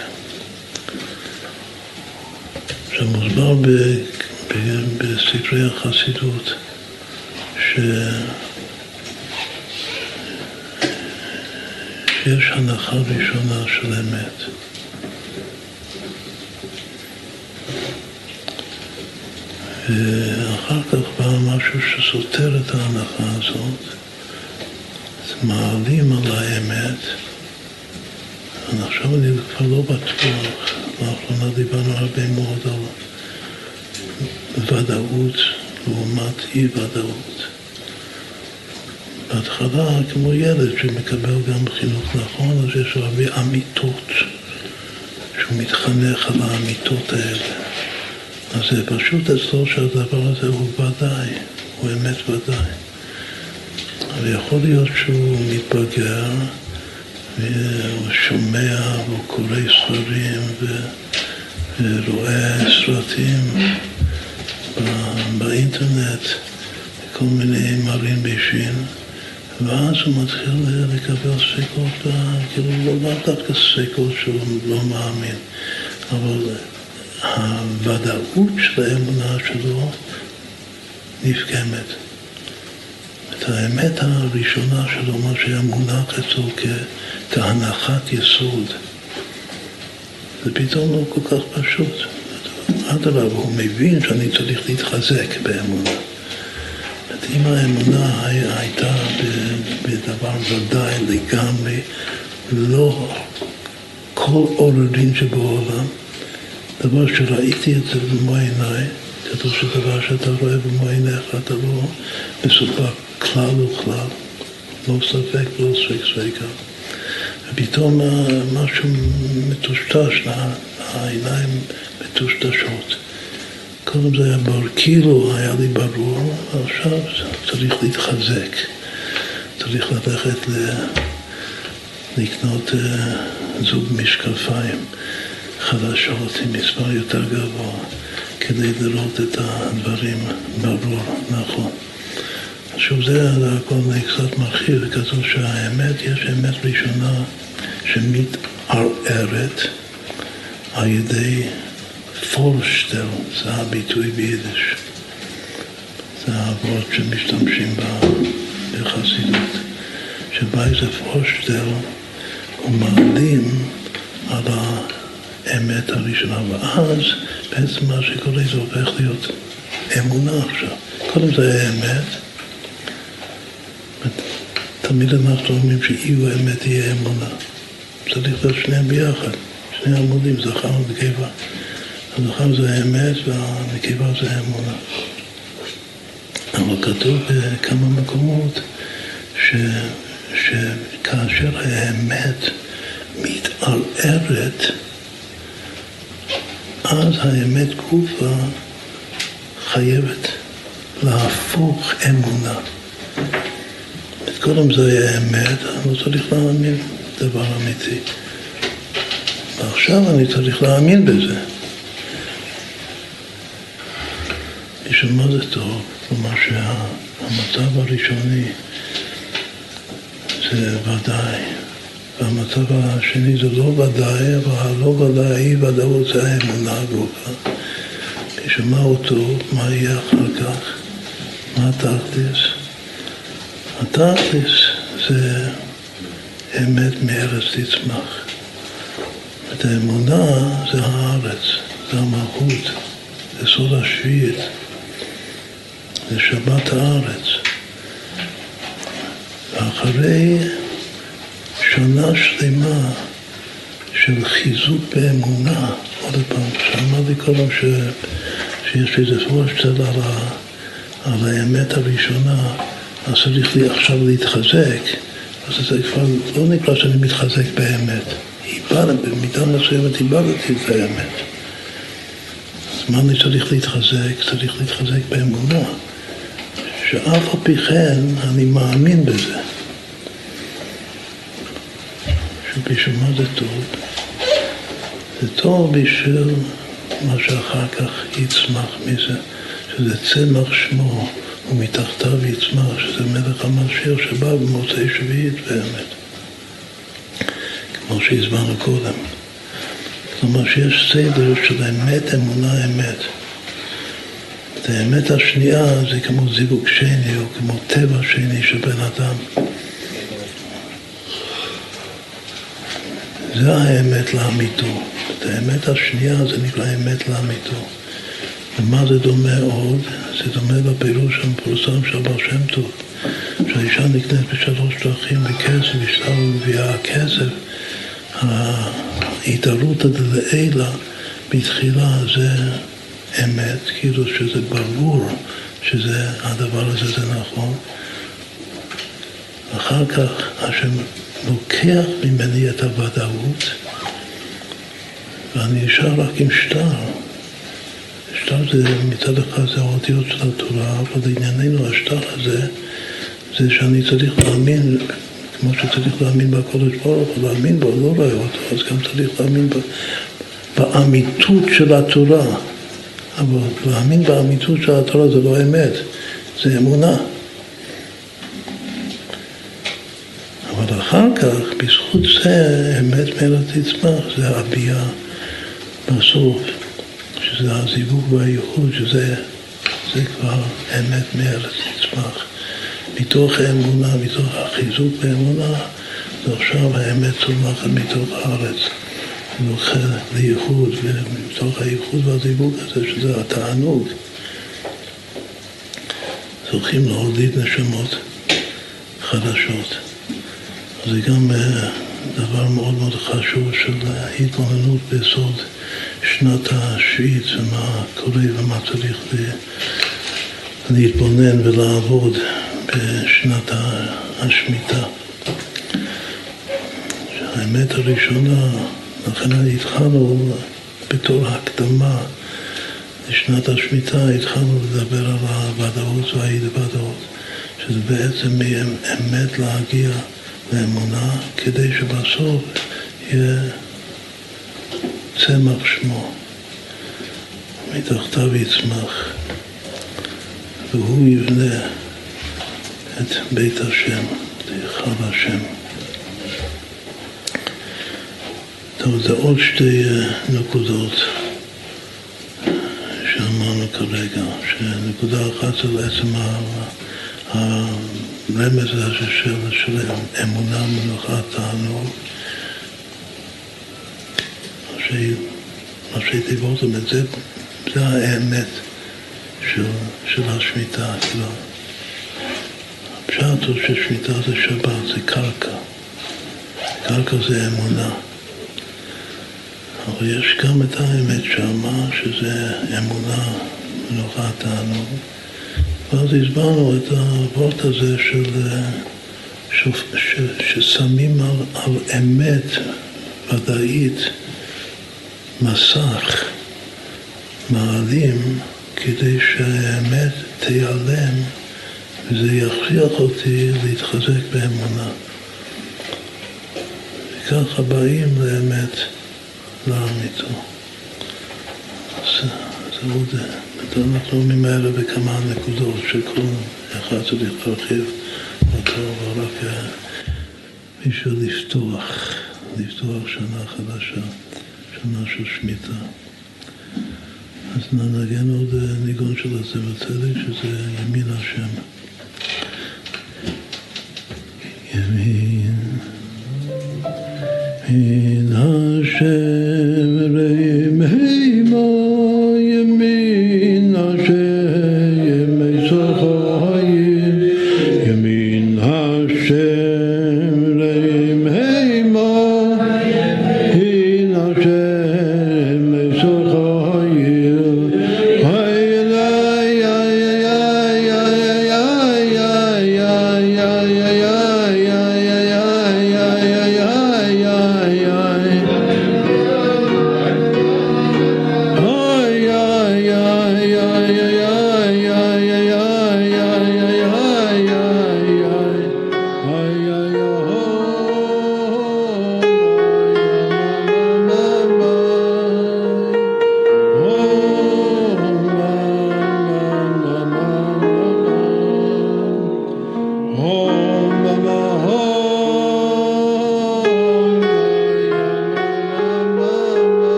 [SPEAKER 1] עכשיו מוסבר בספרי החסידות ש... שיש הנחה ראשונה של אמת. ואחר כך בא משהו שסותר את ההנחה הזאת, אז מעלים על האמת, עכשיו אני כבר לא בטוח, לאחרונה דיברנו הרבה מאוד על ודאות לעומת אי ודאות. בהתחלה, כמו ילד שמקבל גם חינוך נכון, אז יש הרבה אמיתות, שהוא מתחנך על האמיתות האלה. אז זה פשוט אצלו שהדבר הזה הוא ודאי, הוא אמת ודאי. אבל יכול להיות שהוא מתבגר והוא שומע והוא קורא ספרים ורואה סרטים באינטרנט, כל מיני מראים בישין, ואז הוא מתחיל לקבל ספקות, כאילו לא דווקא ספקות שהוא לא מאמין, אבל הוודאות של האמונה שלו נפגמת. את האמת הראשונה שלו, מה שהיה מונח אצלו כהנחת יסוד, זה פתאום לא כל כך פשוט. אדרבה, הוא מבין שאני צריך להתחזק באמונה. אם האמונה הייתה בדבר ודאי לגמרי, לא כל עוררין שבעולם, דבר שראיתי את זה במו עיניי, כתוב שדבר שאתה רואה במו עיניך אתה לא מסופק כלל וכלל, לא ספק ולא ספק ספקה. ופתאום משהו מטושטש, העיניים מטושטשות. קודם זה היה ברור, כאילו היה לי ברור, ועכשיו צריך להתחזק. צריך ללכת ל... לקנות uh, זוג משקפיים חדשות עם מספר יותר גבוה, כדי לראות את הדברים ברור, נכון. שוב, זה הכל קצת מרחיב, כתוב שהאמת, יש אמת ראשונה שמתערערת על ידי פורשטל, זה הביטוי ביידיש. זה העברות שמשתמשים בחסידות. שבא איזה פורשטל ומעלים על האמת הראשונה, ואז בעצם מה שקורה זה הופך להיות אמונה עכשיו. קודם זה היה אמת, תמיד אנחנו אומרים שאי הוא אמת יהיה אמונה. צריך להיות שניהם ביחד, שני עמודים, זכר ונקבה. הזכר זה האמת והנקבה זה האמונה. אבל כתוב בכמה מקומות ש, שכאשר האמת מתערערת, אז האמת גופה חייבת להפוך אמונה. קודם זה היה אמת, לא צריך להאמין דבר אמיתי. ועכשיו אני צריך להאמין בזה. זה טוב? כלומר שהמצב הראשוני זה ודאי, והמצב השני זה לא ודאי, אבל הלא ודאי, אי ודאות זה האמונה הגופה. הוא טוב? מה יהיה אחר כך? מה התכלס? התכלס זה אמת מארץ תצמח. את האמונה זה הארץ, זה המלכות, זה סוד השביעית. זה שבת הארץ. ואחרי שנה שלמה של חיזוק באמונה, עוד פעם, שאמרתי קודם ש... שיש איזה פרושטל על, ה... על האמת הראשונה, אז צריך לי עכשיו להתחזק, אז זה כבר לא נקרא שאני מתחזק באמת. במידה מסוימת איבדתי את האמת. אז מה אני צריך להתחזק? צריך להתחזק באמונה. שאף על פי כן אני מאמין בזה. שבשביל מה זה טוב? זה טוב בשביל מה שאחר כך יצמח מזה, שזה צמח שמו, ומתחתיו יצמח, שזה מלך המשיח שבא במוצאי שביעית באמת, כמו שהסברנו קודם. כלומר שיש סדר של אמת, אמונה, אמת. האמת השנייה זה כמו זיווג שני או כמו טבע שני של בן אדם. זה האמת לאמיתו. את האמת השנייה זה נקרא אמת לאמיתו. ומה זה דומה עוד? זה דומה לפירוש המפורסם של בר שם טוב, שהאישה נקנית בשלוש דרכים בכסף, אשתה מביאה הכסף, ההתערותא דלעילא בתחילה זה אמת, כאילו שזה ברור שזה, הדבר הזה זה נכון. אחר כך השם לוקח ממני את הוודאות ואני נשאר רק עם שטר. שטר זה מצד אחד זה האותיות של התורה, אבל לענייננו השטר הזה זה שאני צריך להאמין, כמו שצריך להאמין בקודש ברוך הוא, להאמין בו, לא רואה אותו, אז גם צריך להאמין באמיתות של התורה. אבל להאמין באמיתות של התורה זה לא אמת, זה אמונה. אבל אחר כך, בזכות זה, אמת מאלה תצמח, זה הביאה בסוף, שזה הזיווג והייחוד, שזה זה כבר אמת מאלה תצמח. מתוך האמונה, מתוך החיזוק באמונה, זה עכשיו האמת צומחת מתוך הארץ. זוכה לייחוד, ומתוך הייחוד והזיווג הזה, שזה התענוג, זוכים להוליד נשמות חדשות. זה גם אה, דבר מאוד מאוד חשוב של התבוננות בסוד שנת השביעית ומה קורה ומה צריך להתבונן ולעבוד בשנת השמיטה. האמת הראשונה לכן התחלנו בתור הקדמה לשנת השמיטה, התחלנו לדבר על הוודאות והאי-ודאות, שזה בעצם מאמת להגיע לאמונה, כדי שבסוף יהיה צמח שמו, מתחתיו יצמח, והוא יבנה את בית השם, את היכל השם. טוב, זה עוד שתי אה, נקודות שאמרנו כרגע, שנקודה אחת זה עצם הרמז הזה של, של אמונה, מנוחה, תענוג, ראשי תיבות, זאת זה, זה האמת של, של השמיטה, כאילו. הפשט הוא ששמיטה זה שבת, זה קרקע. קרקע זה אמונה. אבל יש גם את האמת שמה, שזה אמונה, מנוחה, תענוג. ואז הסברנו את הוורט הזה של, של, של, ששמים על, על אמת ודאית מסך, מעלים, כדי שהאמת תיעלם וזה יכריח אותי להתחזק באמונה. וככה באים לאמת. לאמיתו. זה עוד, אנחנו ממילא בכמה נקודות שכל אחד צריך להרחיב אותו, אבל רק בשביל לפתוח, לפתוח שנה חדשה, שנה של שמיטה. אז ננגן עוד ניגון של הצבע צדק, שזה ימין השם. ימין, ימין השם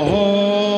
[SPEAKER 2] Oh.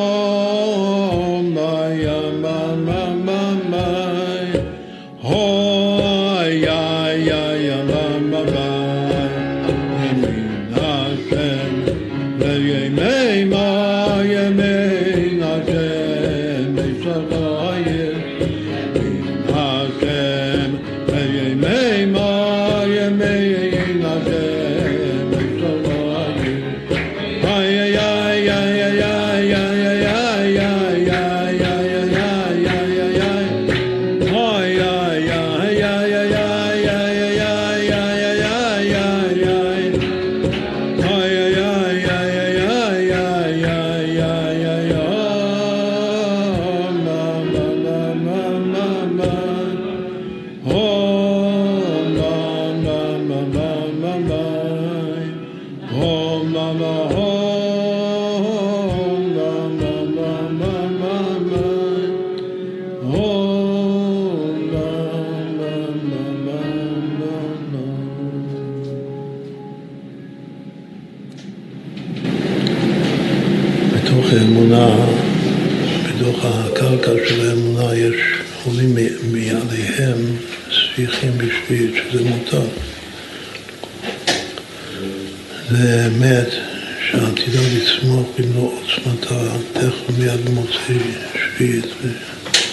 [SPEAKER 2] שביעית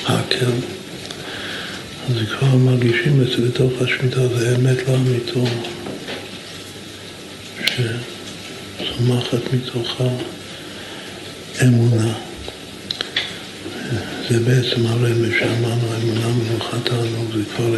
[SPEAKER 2] והקל, אז כבר מרגישים את זה בתוך השמיטה, זה אמת לאמיתו, שצומחת מתוכה אמונה. זה בעצם הרמש שאמרנו, אמונה מנוחתנו, זה כבר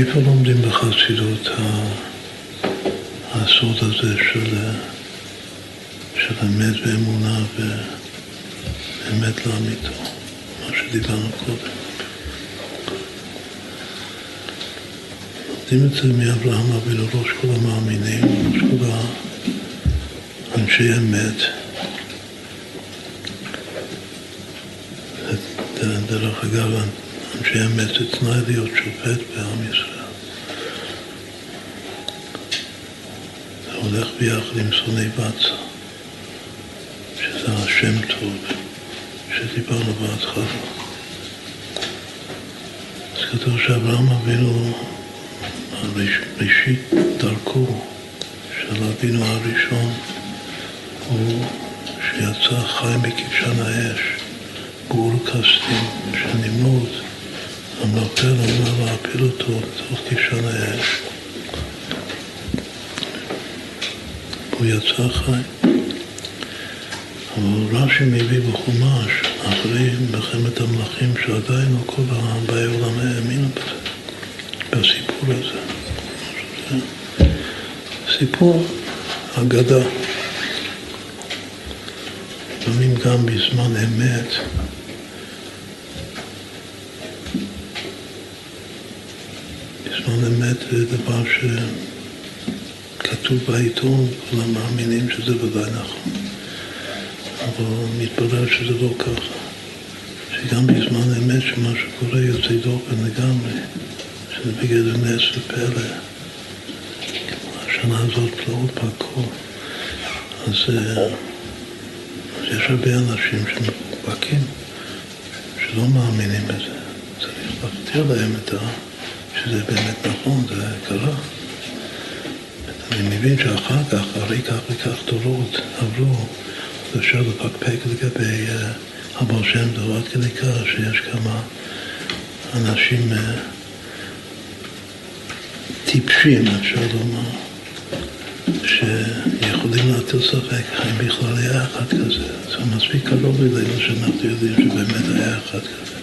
[SPEAKER 1] איפה לומדים בחסידות הסוד הזה של, של אמת ואמונה ו... אמת לאמיתו, מה שדיברנו קודם. לומדים את זה מאברהם אבינו, ראש כל המאמינים, ראש כל אנשי אמת. דרך אגב, אנשי תנאי להיות שופט בעם ישראל. זה הולך ביחד עם שונאי בצע, שזה השם טוב, שדיברנו בהתחלה. אז כתוב שאברהם אבינו ראשית דרכו של אבינו הראשון הוא שיצא חי מכבשן האש, גור כסדים של נמרוד, המלפל אמר להפיל אותו לתוך כבשן האש. הוא יצא חי. אבל רש"י מביא בחומש, אחרי מלחמת המלכים, שעדיין לא כל באי עולם האמינו בזה, בסיפור הזה. סיפור אגדה. לפעמים גם בזמן אמת בזמן אמת זה דבר שכתוב בעיתון, כולם מאמינים שזה ודאי נכון. אבל מתברר שזה לא ככה. שגם בזמן אמת שמה שקורה יוצא דופן לגמרי, שזה בגלל נס ופלא. השנה הזאת פלאות פקעו. אז, אה, אז יש הרבה אנשים שמבקים, שלא מאמינים בזה. צריך להפתיע להם את ה... שזה באמת נכון, זה קרה. אני מבין שאחר כך, אחרי כך וכך דורות עברו, אפשר לפקפק לגבי uh, הבעל שם טוב עד כדי כך שיש כמה אנשים uh, טיפשים, אפשר לומר. שיכולים להטיל ספק האם בכלל היה אחד כזה. זה מספיק קרוב אלינו שאנחנו יודעים שבאמת היה אחד כזה.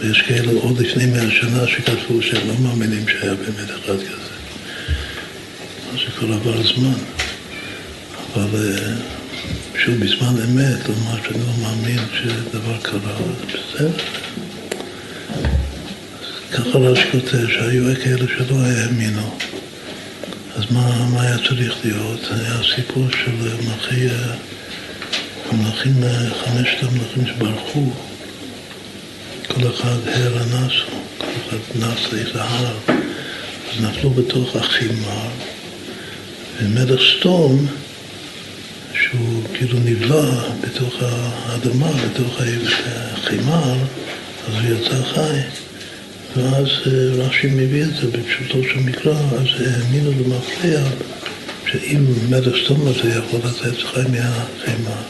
[SPEAKER 1] ויש כאלה עוד לפני מאה שנה שכתבו שהם לא מאמינים שהיה באמת אחד כזה. אז זה כבר עבר זמן. אבל אה, שוב, בזמן אמת, לומר שאני לא מאמין שדבר קרה, בסדר. ככה רש"י כותב שהיו כאלה שלא האמינו. אז מה, מה היה צריך להיות? היה סיפור של מלכי, המלכים, חמשת המלכים שברחו, כל אחד הר הנסו, כל אחד נס לאיזה הר, אז נפלו בתוך החימר, ומלך סתום, שהוא כאילו נבלע בתוך האדמה, בתוך החימר, אז הוא יצא חי. ואז אה, רש"י מביא את זה בפשוטו של מקרא, אז האמינו למפריע שאם מלך סתום הזה יכול לצאת חי מהחמאה,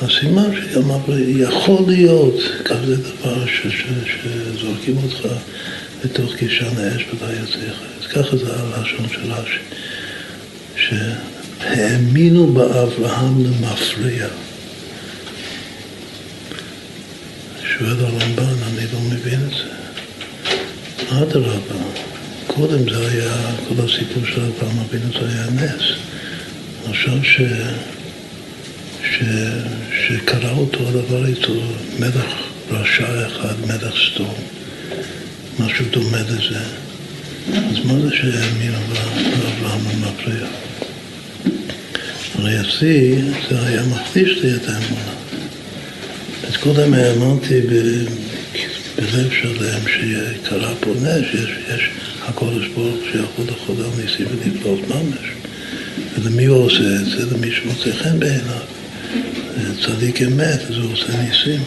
[SPEAKER 1] אז סימן שגם יכול להיות כזה דבר ש, ש, שזורקים אותך לתוך קישן האש יוצא חי. אז ככה זה הלשון של רש"י, שהאמינו באברהם למפריע. שואל הרמב"ן, אני לא מבין את זה. אדרבה, קודם זה היה, כל הסיפור של אברהם אבינו זה היה נס. עכשיו ש... ש... שקרה אותו הדבר איתו, מלך רשע אחד, מלך סתום, משהו דומה לזה. אז מה זה שהאמינו באברהם המפריע? הרי השיא זה היה מחליש לי את האמונה. אז קודם האמנתי בלב שלם שקרה פה נס, יש, הקודש ברוך שיכול על ניסים ונפלאות ממש. ולמי הוא עושה את זה? למי שמוצא חן בעיניו. צדיק אמת, אז הוא עושה ניסים.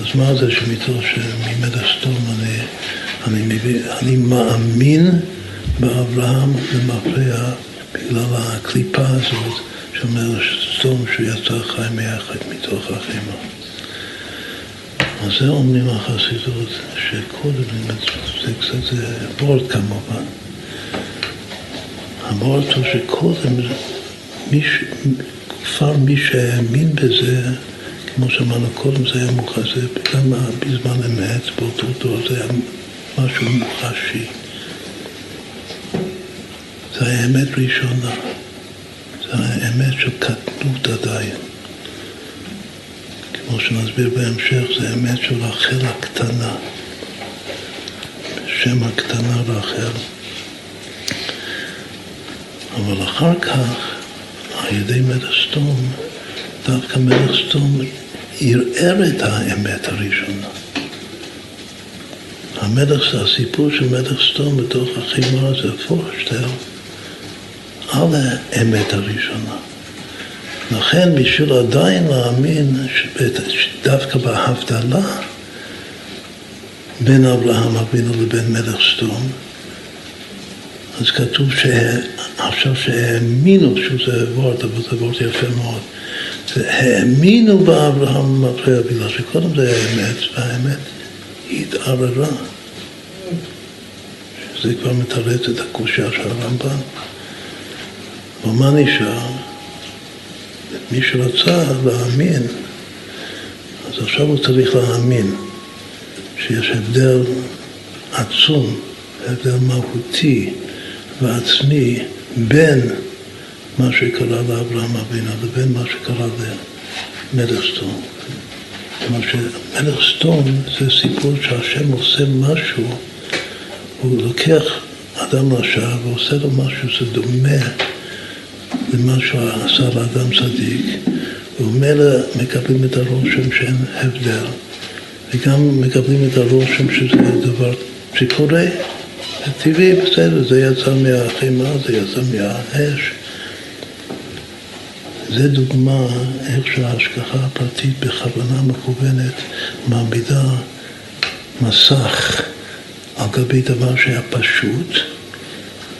[SPEAKER 1] אז מה זה שמתוך שממד הסתום אני, אני, מביא, אני מאמין באברהם למפריע בגלל הקליפה הזאת מלך סתום שהוא יצא חי מיחד מתוך החימה. אז זה אומרים החסידות, שקודם, זה קצת, בורד כמובן. הבורד הוא שקודם, כבר מי שהאמין בזה, כמו שאמרנו קודם, זה היה מוחשי, גם בזמן אמת, באותו דור, זה היה משהו מוחשי. זה היה אמת ראשונה, זה היה אמת של קטנות עדיין. כמו שנסביר בהמשך, זה אמת של רחל הקטנה. שם הקטנה רחל. אבל אחר כך, על ידי מלך סתום, דווקא מלך סתום ערער את האמת הראשונה. המלך, הסיפור של מלך סתום בתוך החימה זה פורשטל על האמת הראשונה. לכן בשביל עדיין להאמין שדווקא בהבדלה בין אברהם אבינו לבין מלך סדום, אז כתוב שעכשיו שהאמינו, שזה וורד, אבל זה וורד יפה מאוד, האמינו באברהם אחרי אבינו, שקודם זה היה אמת, והאמת התערערה. זה כבר מתרץ את הקושייה של הרמב"ן. ומה נשאר? מי שרצה להאמין, אז עכשיו הוא צריך להאמין שיש הבדל עצום, הבדל מהותי ועצמי בין מה שקרה לאברהם אבינו לבין מה שקרה למלך סדום. כלומר שמלך סדום זה סיפור שהשם עושה משהו, הוא לוקח אדם רשע ועושה לו משהו שדומה למה שהוא עשה לאדם צדיק, וממילא מקבלים את הרושם שאין הבדל, וגם מקבלים את הרושם שזה דבר שקורה, טבעי, בסדר, זה יצא מהחימה, זה יצא מהאש. זה דוגמה איך שההשגחה הפרטית בכוונה מכוונת מעמידה מסך על גבי דבר שהיה פשוט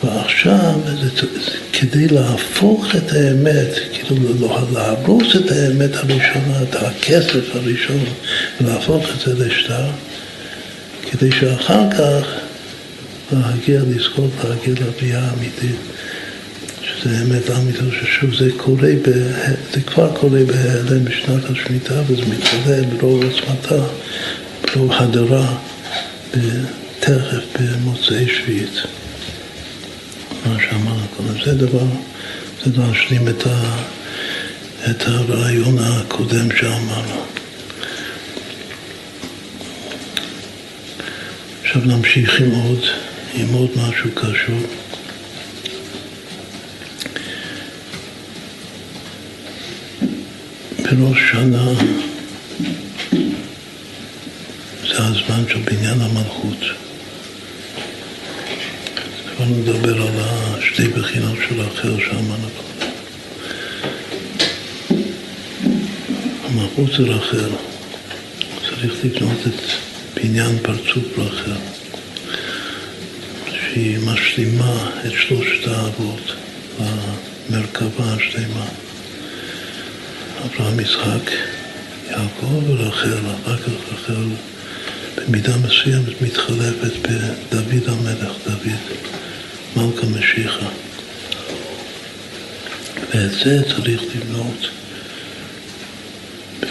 [SPEAKER 1] ועכשיו, זה, כדי להפוך את האמת, כאילו לא, להרוס את האמת הראשונה, את הכסף הראשון, ולהפוך את זה לשטר, כדי שאחר כך להגיע, לזכות להגיע לביאה האמיתית, שזה אמת אמיתית, ששוב זה קורה, ב, זה כבר קורה בהיעלם בשנת השמיטה, וזה מתגלה ברוב עוצמתה, ברוב הדרה, תכף במוצאי שביעית. מה שאמרנו קודם. זה דבר, זה להשלים את, ה, את הרעיון הקודם שאמרנו. עכשיו נמשיך עם עוד, עם עוד משהו קשור. בראש שנה זה הזמן של בניין המלכות. התחלנו לדבר על השתי בחינות של האחר שאמרנו. המלכות זה רחל, צריך לבנות את בניין פרצוף רחל, שהיא משלימה את שלושת האבות למרכבה השלמה. אברהם, יצחק, יעקב ורחל, אחר כך רחל במידה מסוימת מתחלפת בדוד המלך, דוד. מלכה משיחה. ואת זה צריך לבנות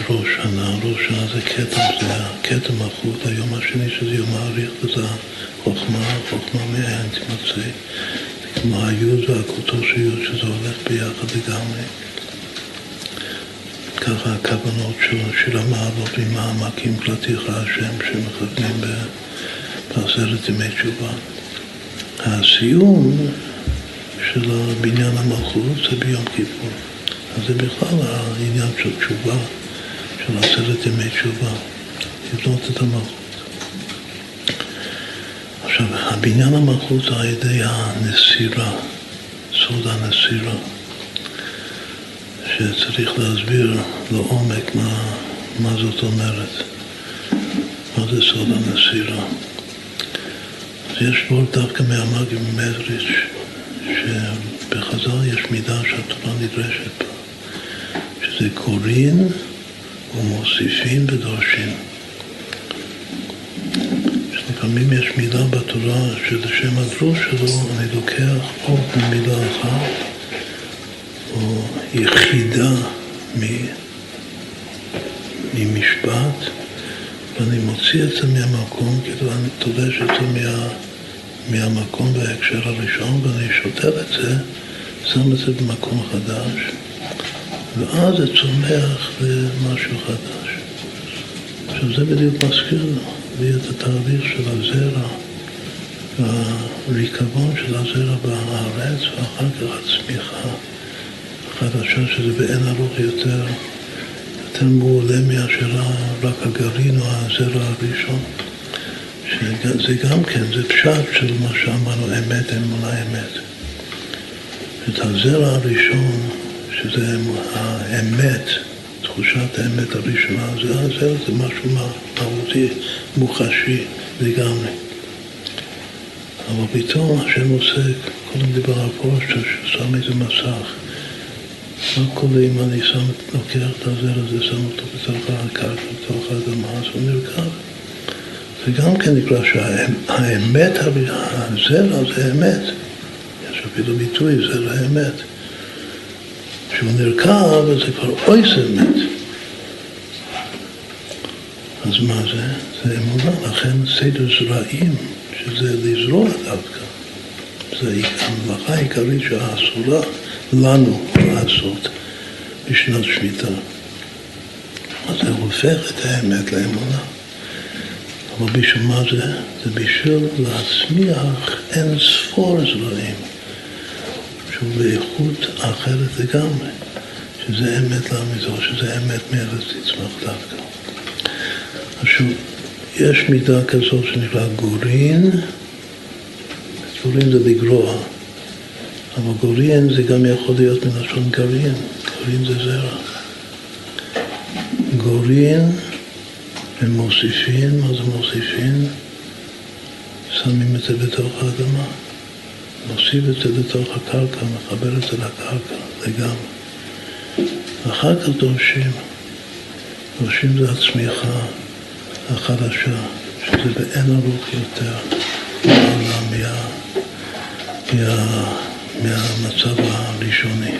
[SPEAKER 1] בראש שנה. ראש שנה זה כתם, זה הכתם החוט, היום השני שזה יום האריך, וזה החוכמה, מהאין תמצא. זה כמו היוד והכותו של יוד, שזה הולך ביחד לגמרי. ככה הכוונות של שיר המעלות ממעמקים פלטיך השם שמכוונים בעשרת ימי תשובה. הסיום של בניין המלכות זה ביום כיפור. אז זה בכלל העניין של תשובה, של עשרת ימי תשובה, לבנות את המלכות. עכשיו, הבניין המלכות על ידי הנסירה, סוד הנסירה, שצריך להסביר לעומק מה, מה זאת אומרת, מה זה סוד הנסירה. יש פה דווקא מהמאגי ממזריץ', שבחז"ל יש מידה שהתורה נדרשת בה, שזה קוראים ומוסיפים ודורשים. שלפעמים יש מידה בתורה שלשם הדרוש שלו אני לוקח עוד ממילה אחת או יחידה ממשפט ואני מוציא את זה מהמקום, כאילו אני תולש את זה מה, מהמקום בהקשר הראשון, ואני שוטר את זה, שם את זה במקום חדש, ואז זה צומח למשהו חדש. עכשיו זה בדיוק מזכיר הביא את התהליך של הזרע, והריקבון של הזרע בארץ, ואחר כך הצמיחה החדשה, שזה באין ארוך יותר, יותר מעולה מאשר רק הגרעין או הזרע הראשון. שזה גם כן, זה פשט של מה שאמרנו, אמת, אמונה, אמת. את הזרע הראשון, שזה האמת, תחושת האמת הראשונה, זה הזרע, זה משהו מהותי, מוחשי לגמרי. אבל פתאום השם עושה, קודם דיבר על פורש, ששם איזה מסך. מה קורה אם אני שם, לוקח את הזרע הזה, שם אותו בתוך הקרקע, בתוך האדמה, אז הוא נרכב. זה גם כן נקרא שהאמת, הזרע זה אמת. יש אפילו ביטוי, זרע אמת. כשהוא נרכב, אז זה כבר אויס אמת. אז מה זה? זה אמונה, לכן סדר זרעים, שזה לזרוע דווקא. זה המלאכה העיקרית שהאסורה לנו לעשות בשנת שמיטה. אז זה הופך את האמת לאמונה. אבל בשביל מה זה? זה בשביל להצמיח אין ספור זרעים, שהוא באיכות אחרת לגמרי, שזה אמת לעמיתו, שזה אמת מארץ תצמח דווקא. עכשיו, יש מידה כזאת שנקרא גורין, גורין זה לגרוע, אבל גורין זה גם יכול להיות מלשון גרעין, גרעין זה זרע. גורין הם מוסיפים, מה זה מוסיפים? שמים את זה בתוך האדמה. מוסיף את זה לתוך הקרקע, מחבר את זה לקרקע לגמרי. אחר כך דורשים. דורשים זה הצמיחה החדשה, שזה באין ארוך יותר מהעולם, מה, מה, מהמצב הראשוני.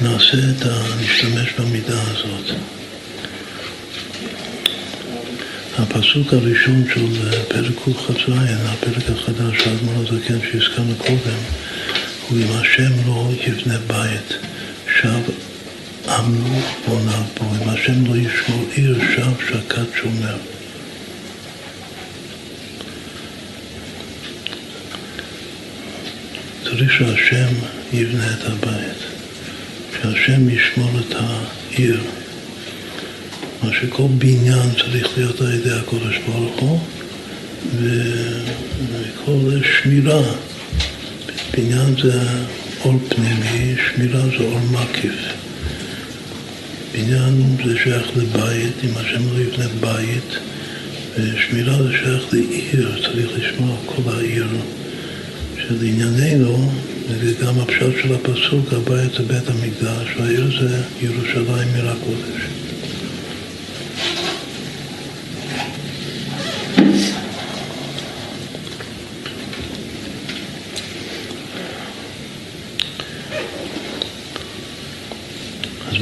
[SPEAKER 1] נעשה את ה... נשתמש במידה הזאת. הפסוק הראשון של פרק ק"כ"ז, הפרק החדש של האדמו"ר הזקן שהזכרנו קודם, הוא אם השם לא יבנה בית, שב עמלו בוניו בו, אם השם לא ישמור עיר, שב שקד שומר. צריך שהשם יבנה את הבית. שהשם ישמור את העיר. מה שכל בניין צריך להיות על ידי הקודש ברוך הוא, וכל שמירה. בניין זה אור פנימי, שמירה זה אור מקיף. בניין זה שייך לבית, אם השם לא יבנה בית, ושמירה זה שייך לעיר, צריך לשמור כל העיר. שלענייננו, וגם הפשט של הפסוק, הבית זה בית המקדש, והעיר זה ירושלים עיר הקודש.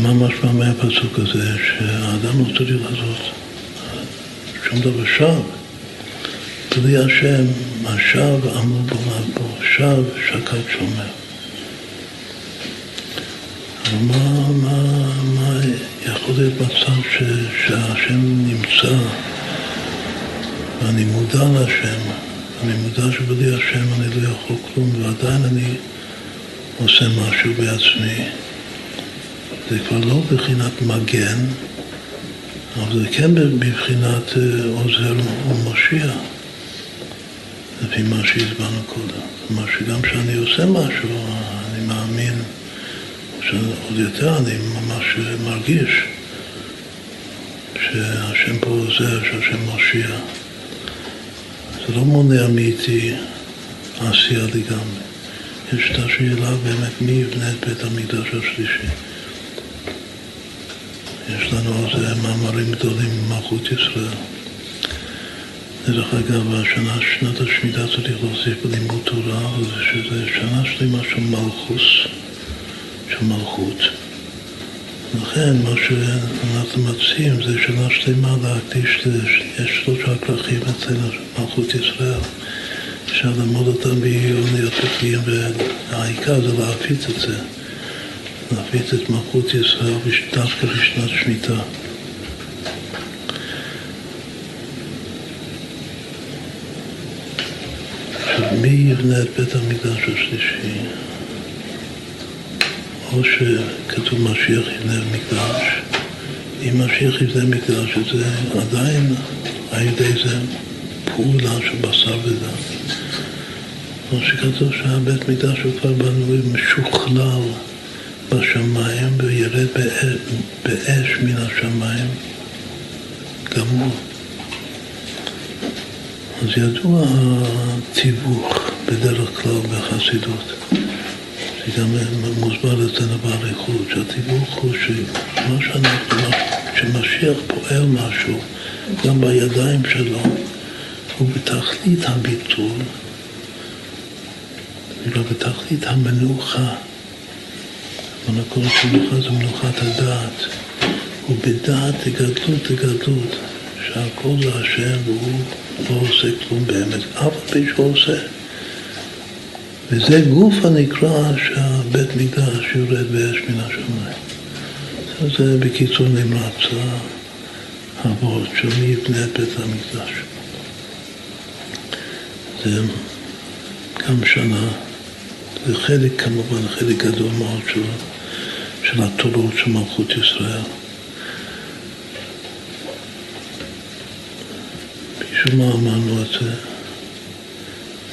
[SPEAKER 1] מה משמע מהפסוק הזה? שהאדם לא צריך לעשות שום דבר שב. בלי השם, מה שב עמוד בו, שב שקד שומר. מה, מה, מה יכול להיות מצב ש, שהשם נמצא ואני מודע להשם, אני מודע שבלי השם אני לא יכול כלום ועדיין אני עושה משהו בעצמי. זה כבר לא בבחינת מגן, אבל זה כן בבחינת אה, עוזר ומושיע. לפי מה שהסברנו קודם. כלומר שגם כשאני עושה משהו, אני מאמין שעוד יותר אני ממש מרגיש שהשם פה עוזר, שהשם מושיע. זה לא מונע מאיתי עשייה לגמרי. יש את השאלה באמת מי יבנה את בית המקדש השלישי. יש לנו על זה מאמרים גדולים במלכות ישראל. דרך אגב, השנה, שנת השמיטה צריך להוסיף בלימוד תורה, שזה שנה שלמה של מלכוס, של מלכות. לכן מה שאנחנו מציעים זה שנה שלמה להקדיש, יש שלושה כרכים אצלנו, מלכות ישראל. אפשר ללמוד אותם בעיוניות פרקים, והעיקר זה להפיץ את זה, נפיץ את מלכות ישראל דווקא בשנת שמיטה. עכשיו, מי יבנה את בית המקדש השלישי? או שכתוב משיח יבנה מקדש, אם משיח יבנה מקדש, זה עדיין על ידי זה פעולה של בשר ודם. כמו שכתוב שהבית מקדש הוא כבר בנוי משוכלל בשמיים וירד באש מן השמיים גמור. אז ידוע התיווך בדרך כלל בחסידות. זה גם מוסבר אצלנו באריכות, שהתיווך הוא שמה שאנחנו, כשמשיח פועל משהו, גם בידיים שלו, הוא בתכלית הביטול, אלא בתכלית המנוחה. כל המנוחה זה מנוחת הדעת, ובדעת תגדלות תגדלות, שהכל זה השם והוא לא עושה כלום באמת, אף פי שהוא עושה. וזה גוף הנקרא שהבית מקדש יורד באש מן השמיים. זה בקיצור נמרץ הוורד של מי יבנה את בית המקדש. זה גם שנה, זה חלק כמובן, חלק גדול מאוד של, של התורות של מלכות ישראל. משום מה אמרנו את זה?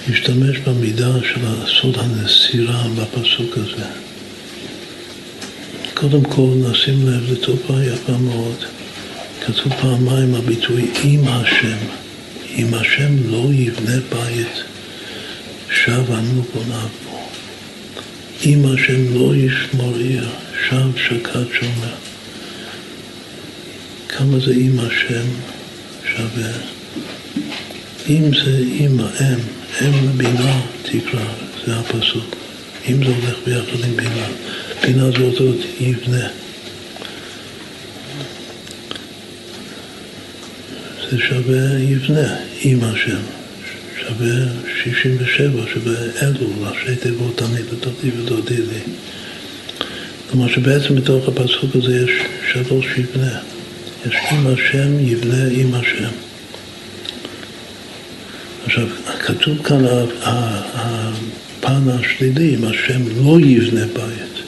[SPEAKER 1] להשתמש במידה של סוד הנסירה בפסוק הזה. קודם כל נשים לב לתופעה יפה מאוד. כתוב פעמיים הביטוי עם השם. אם השם לא יבנה בית, שב ענו בוניו בו. אם השם לא ישמור עיר, שב שקד שומר. כמה זה אם השם שווה? אם זה אם האם, אם בינה תקרא, זה הפסוק. אם זה הולך ביחד עם בינה, בינה זה אותו יבנה. זה שווה יבנה, עם השם. שווה 67, שווה אלו, ראשי תיבות אני ודודי ודודי לי. כלומר שבעצם בתוך הפסוק הזה יש שלוש יבנה. יש עם השם, יבנה עם השם. עכשיו, כתוב כאן הפן השלילי, אם השם לא יבנה בית,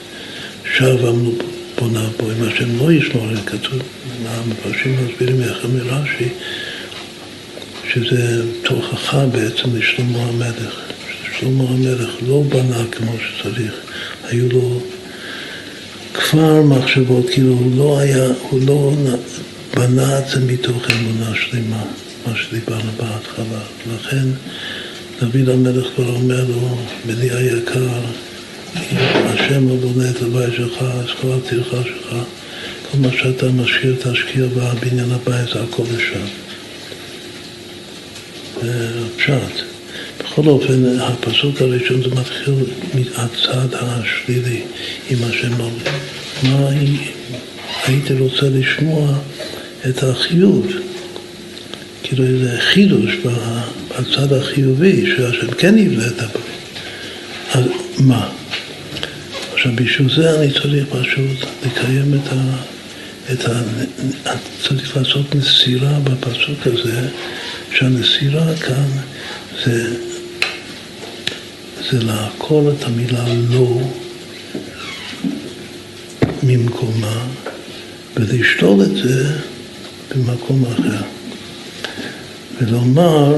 [SPEAKER 1] שב עמלו בונה בו, אם השם לא ישמור, כתוב, המפרשים מסבירים איך מרש"י, שזה תוכחה בעצם לשלמה המלך. שלמה המלך לא בנה כמו שצריך, היו לו כבר מחשבות, כאילו הוא לא היה, הוא לא בנה את זה מתוך אמונה שלמה. מה שדיברנו בהתחלה. לכן דוד המלך כבר אומר לו, בני היקר, השם לא בונה את הבית שלך, אז כל הטרחה שלך, כל מה שאתה משאיר, תשקיע בבניין הבית, זה הכל לשם. זה פשט. בכל אופן, הפסוק הראשון זה מתחיל מהצד השלילי, אם השם לא... מה הייתי רוצה לשמוע את החיוב. כאילו איזה חידוש בצד החיובי, שהשם כן יבנה את הבית. אז מה? עכשיו, בשביל זה אני צריך פשוט לקיים את ה... את ה... צריך לעשות נסירה בפסוק הזה, שהנסירה כאן זה, זה לעקור את המילה לא ממקומה ולשתול את זה במקום אחר. ולומר,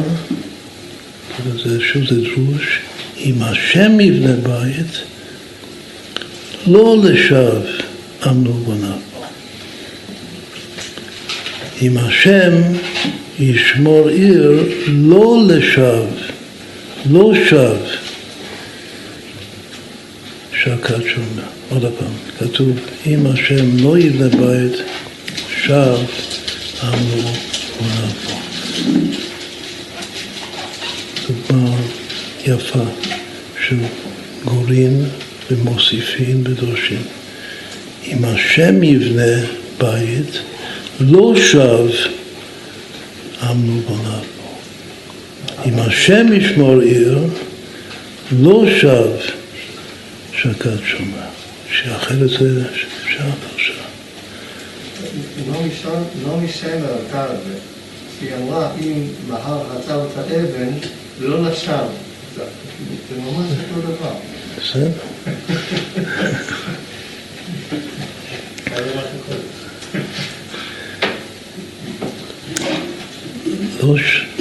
[SPEAKER 1] זה, שוב זה דרוש, אם השם יבנה בית, לא לשווא עמלו בניו בו. אם השם ישמור עיר, לא לשווא, לא שב, שקד שומר. עוד פעם, כתוב, אם השם לא יבנה בית, שב בניו בו. דוגמה יפה של גורין ומוסיפין ודורשים. אם השם יבנה בית, לא שב אמנו בניו. אם השם ישמור עיר, לא שב שקד שומר. שאחרת זה שעה עכשיו.
[SPEAKER 3] נעמי סמל עלתה על זה, שהיא אמרה אם בהר חצב את האבן ולא נשב, זה ממש אותו דבר.
[SPEAKER 1] בסדר. לא,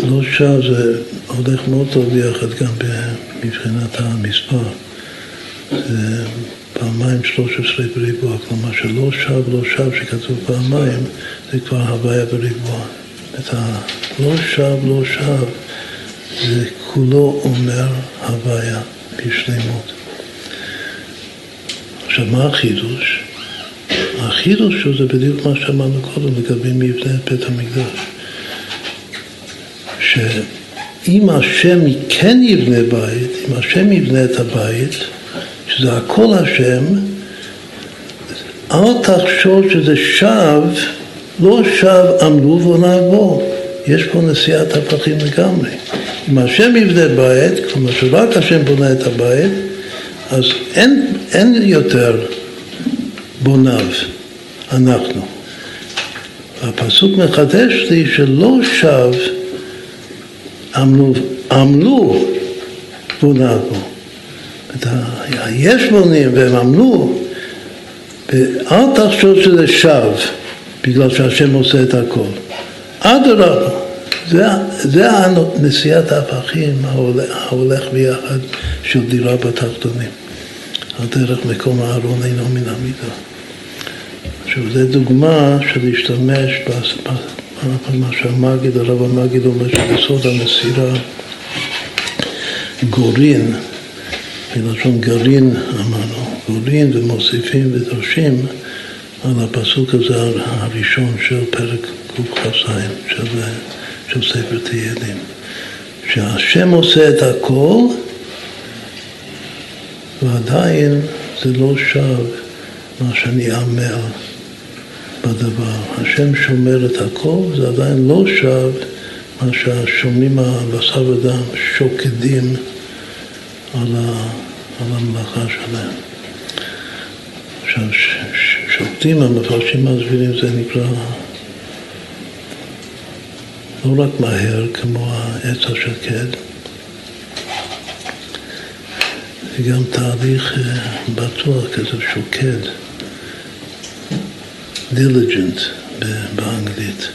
[SPEAKER 1] לא שב זה הולך מאוד טוב ביחד גם מבחינת המספר. פעמיים 13 בריבוע, כלומר שלא שב, לא שב, שכתוב פעמיים, זה כבר הוויה בריבוע. את הלא שב, לא שב, זה כולו אומר הוויה בשלמות. עכשיו, מה החידוש? החידוש הוא זה בדיוק מה שאמרנו קודם לגבי מבנה בית המקדש. שאם השם כן יבנה בית, אם השם יבנה את הבית, שזה הכל השם, אל תחשוב שזה שב, לא שב עמלו ונעבור. יש פה נשיאת הפכים לגמרי. אם השם יבנה בית, כלומר שרק השם בונה את הבית, אז אין, אין יותר בוניו, אנחנו. הפסוק מחדש לי שלא שב עמלו, עמלו בוניו. יש בונים והם עמלו, ואל תחשוב שזה שב, בגלל שהשם עושה את הכל. אדרבה, זה, זה נשיאת ההפכים ההולך ביחד של דירה בתחתונים. הדרך מקום הארון אינו מן המידה. עכשיו, זו דוגמה של להשתמש במה שהמגיד, הרב המגיד אומר שבסוד המסירה גורין, מלשון גרעין אמרנו, גורין ומוסיפים ודורשים על הפסוק הזה הראשון של פרק קכ"ז של, של ספר תהילים. שהשם עושה את הכל ועדיין זה לא שב מה שאני עמל בדבר. השם שומר את הכל, זה עדיין לא שב מה שהשומעים הבשר ודם שוקדים על, ה, על המלאכה שלהם. עכשיו, שוקדים, המפרשים מסבירים, זה נקרא לא רק מהר כמו העץ השקד, זה גם תהליך אה, בטוח, כזה שוקד, diligent באנגלית.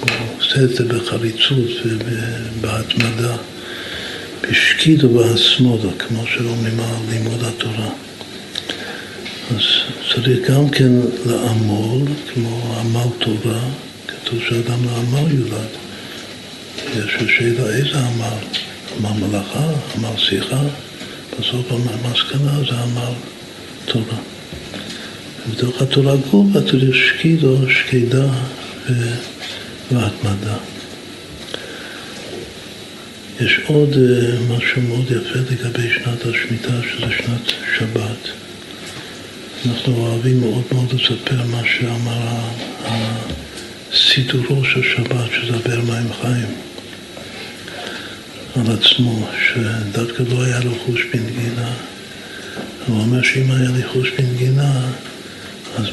[SPEAKER 1] הוא עושה את זה בחריצות ובהתמדה, בשקיד ובהסמודה, כמו שאומרים על לימוד התורה. אז צריך גם כן לעמול, כמו עמל תורה, כתוב שאדם לעמל יולד. יש שאלה איזה עמל? עמל מלאכה, עמל שיחה, בסוף המסקנה זה עמל תורה. ובתוך התורה גובה צריך שקידו, שקידה והתמדה. יש עוד אה, משהו מאוד יפה לגבי שנת השמיטה, שזה שנת שבת. אנחנו אוהבים מאוד מאוד לספר מה שאמר סידורו של שבת, שזה הבאר מים חיים, על עצמו, שדווקא לא היה לו חוש בנגינה. הוא אומר שאם היה לי חוש בנגינה, אז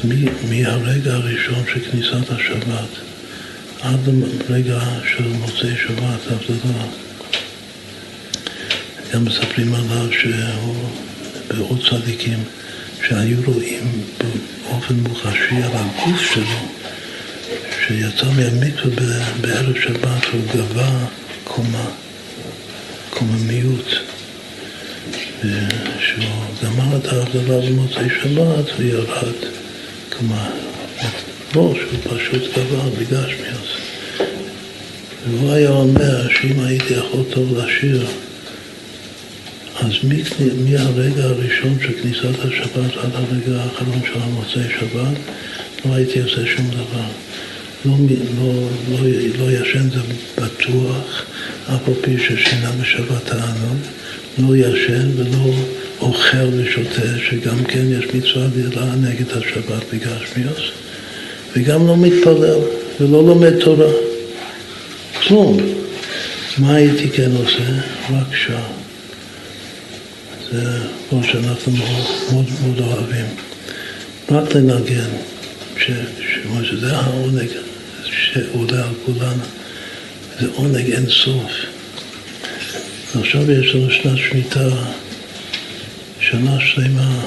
[SPEAKER 1] מהרגע הראשון של כניסת השבת עד לרגע של מוצאי שבת, הבדלה, גם מספרים עליו שהוא בעוד צדיקים שהיו רואים באופן מוחשי על הגוף שלו שיצא מהמקווה בערב שבת הוא גבה קומה, קוממיות. וכשהוא גמר את ההבדלה במוצאי שבת הוא ירד, כלומר, לא, שהוא פשוט גבה בגשמי אז. והוא היה אומר שאם הייתי יכול טוב לשיר אז מהרגע הראשון של כניסת השבת עד הרגע האחרון של המוצאי שבת לא הייתי עושה שום דבר. לא, לא, לא, לא ישן זה בטוח, אף על פי ששינה בשבת תענוג, לא ישן ולא אוכל ושותה, שגם כן יש מצווה גדולה נגד השבת בגשמיוס, וגם לא מתפלל ולא לומד תורה. כלום. מה הייתי כן עושה? רק שעה. זה כמו שאנחנו מאוד, מאוד, מאוד אוהבים. רק לנגן, שזה העונג שעולה על כולנו, זה עונג אין סוף. עכשיו יש לנו שנת שמיטה, שנה שלמה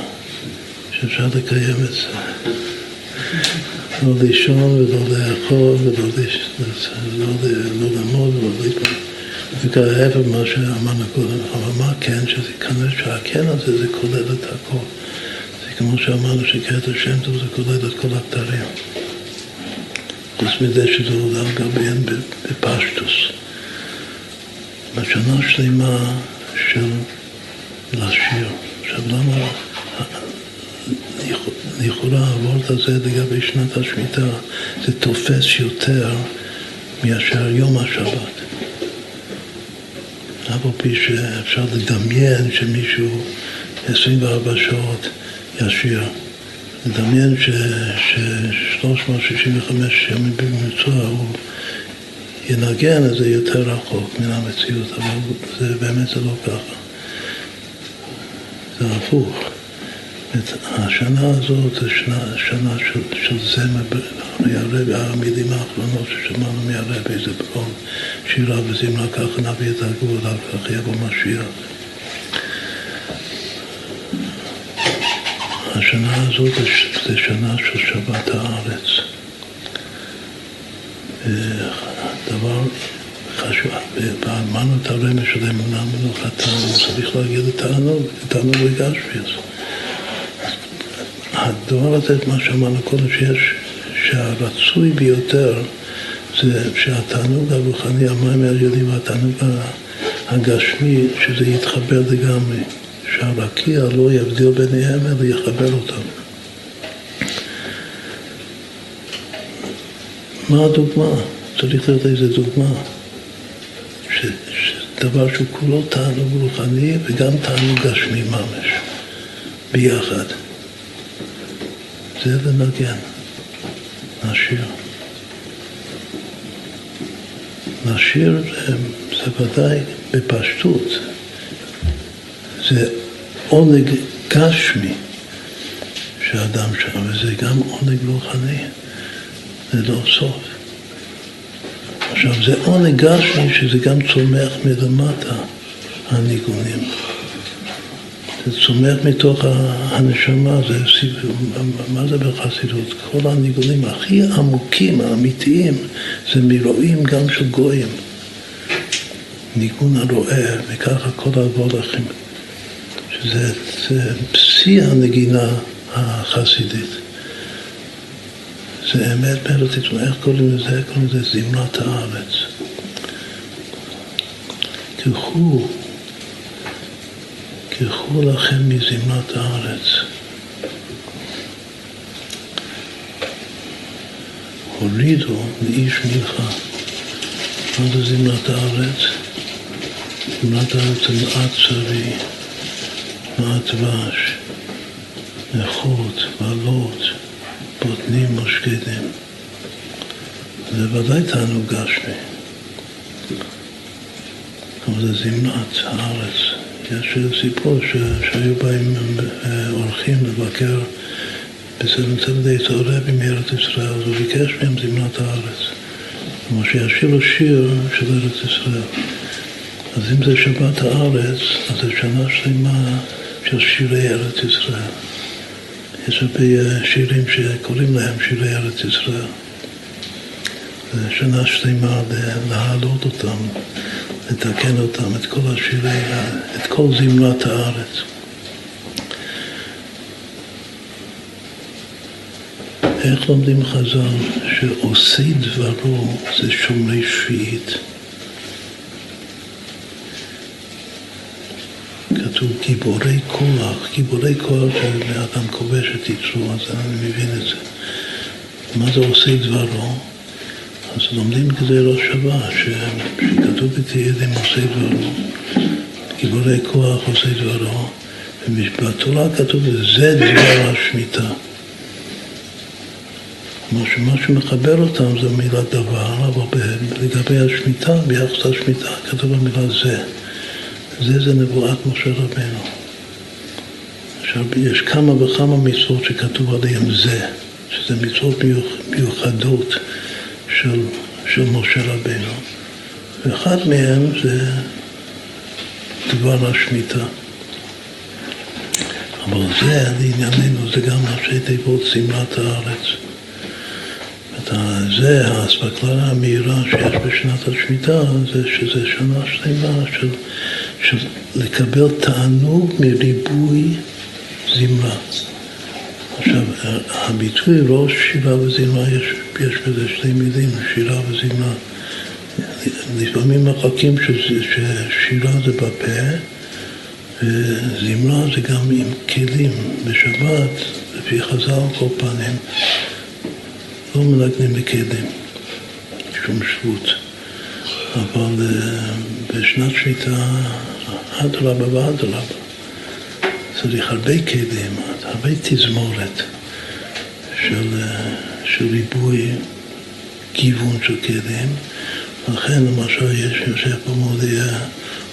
[SPEAKER 1] שאפשר לקיים את זה. לא לישון ולא לאכול ולא לא, לא לעמוד ולא ליפול. זה ככה ההפך ממה שאמרנו קודם, אבל מה כן, שזה כנראה שהכן הזה זה כולל את הכל. זה כמו שאמרנו שקטע שם טוב זה כולל את כל הכתרים. חוץ מזה שזה עולם גביהן בפשטוס. בשנה שלמה של לשיר. עכשיו למה לכאורה הוורט הזה לגבי שנת השמיטה זה תופס יותר מאשר יום השבת. אף על פי שאפשר לדמיין שמישהו 24 שעות ישיר. לדמיין ש-365 ימים בממוצע הוא ינגן, אז זה יותר רחוק מן המציאות, אבל זה באמת זה לא ככה. זה הפוך. השנה הזאת זה שנה, של, של זמר, הרבי, המילים האחרונות ששמענו מהרבי זה בכל שירה וזמרה, ככה נביא את הגבול, ככה יבוא משיח. השנה הזאת זה שנה של שבת הארץ. דבר חשוב, אמרנו את הרמש של אמונה מנוחתנו, צריך להגיד את תענוג, תענוג וגשמיאס. הדבר הזה, מה שאמרנו קודם, שיש, שהרצוי ביותר זה שהתענוג הרוחני, המים העליונים והתענוג הגשמי, שזה יתחבר לגמרי, שהרקיע לא יבדיל ביניהם אלא יחבר אותם. מה הדוגמה? צריך להיות איזה דוגמה. ש, דבר שהוא כולו תענוג רוחני וגם תענוג גשמי ממש, ביחד. זה לנגן, לשיר. לשיר זה, זה ודאי בפשטות, זה עונג גשמי שאדם שם, וזה גם עונג רוחני, זה לא סוף. עכשיו, זה עונג גשמי שזה גם צומח מלמטה, הניגונים. זה צומח מתוך הנשמה, זה, מה זה בחסידות? כל הניגונים הכי עמוקים, האמיתיים, זה מרואים גם של גויים. ניגון הרועה, וככה כל הוולכים, שזה שיא הנגינה החסידית. זה אמת בארץ ישראל, איך קוראים לזה? קוראים לזה זמרת הארץ. תלכו קחו לכם מזמרת הארץ. הורידו לאיש מלכה. מה זה זמרת הארץ? זמרת הארץ זה מעט צבי, מעט דבש, נכות, בעלות, בוטנים ושקדים. זה ודאי תענוג גשמי. אבל זה זמרת הארץ. יש סיפור שהיו באים אה, אורחים לבקר בסדר צדדי צהרבי מארץ ישראל, אז הוא ביקש מהם זמנת הארץ. כלומר שישירו שיר של ארץ ישראל. אז אם זה שבת הארץ, אז זה שנה שלמה של שירי ארץ ישראל. יש הרבה אה, שירים שקוראים להם שירי ארץ ישראל. זה שנה שלמה להעלות אותם. לתקן אותם, את כל השירי, את כל זמרת הארץ. איך לומדים חז"ל שעושי דברו זה שומרי שביעית? כתוב גיבורי כוח, גיבורי כוח שאדם כובש את יצרו, אז אני מבין את זה. מה זה עושי דברו? אז לומדים כזה ראש שבה, שכתוב בתהילים עושה דברו, גיבורי כוח עושה דברו, ובתורה כתוב זה דבר השמיטה. שמה שמחבר אותם זה מילה דבר, אבל לגבי השמיטה, ביחס לשמיטה, כתוב במילה זה. זה זה נבואת משה רבנו. עכשיו, יש כמה וכמה מצוות שכתוב עליהן זה, שזה מצוות מיוחדות של, של משה רבינו. ואחד מהם זה דבר השמיטה. אבל זה, לענייננו, זה גם ראשי תיבות זמרת הארץ. זה האספקלריה המהירה שיש בשנת השמיטה, זה שזה שנה שלמה של, של לקבל תענוג מריבוי זמרה. עכשיו, הביטוי ראש שירה וזמרה, יש, יש בזה שתי מילים, שירה וזמרה. לפעמים מחלקים ששירה זה בפה, וזמרה זה גם עם כלים. בשבת, לפי חז"ל כל פנים, לא מנגנים בכלים, שום שבות. אבל אה, בשנת שמיטה, אדרבה ואדרבה, צריך הרבה כלים, הרבה תזמורת של, אה, של ריבוי גיוון של כלים. לכן למשל יש יושב פה מודיע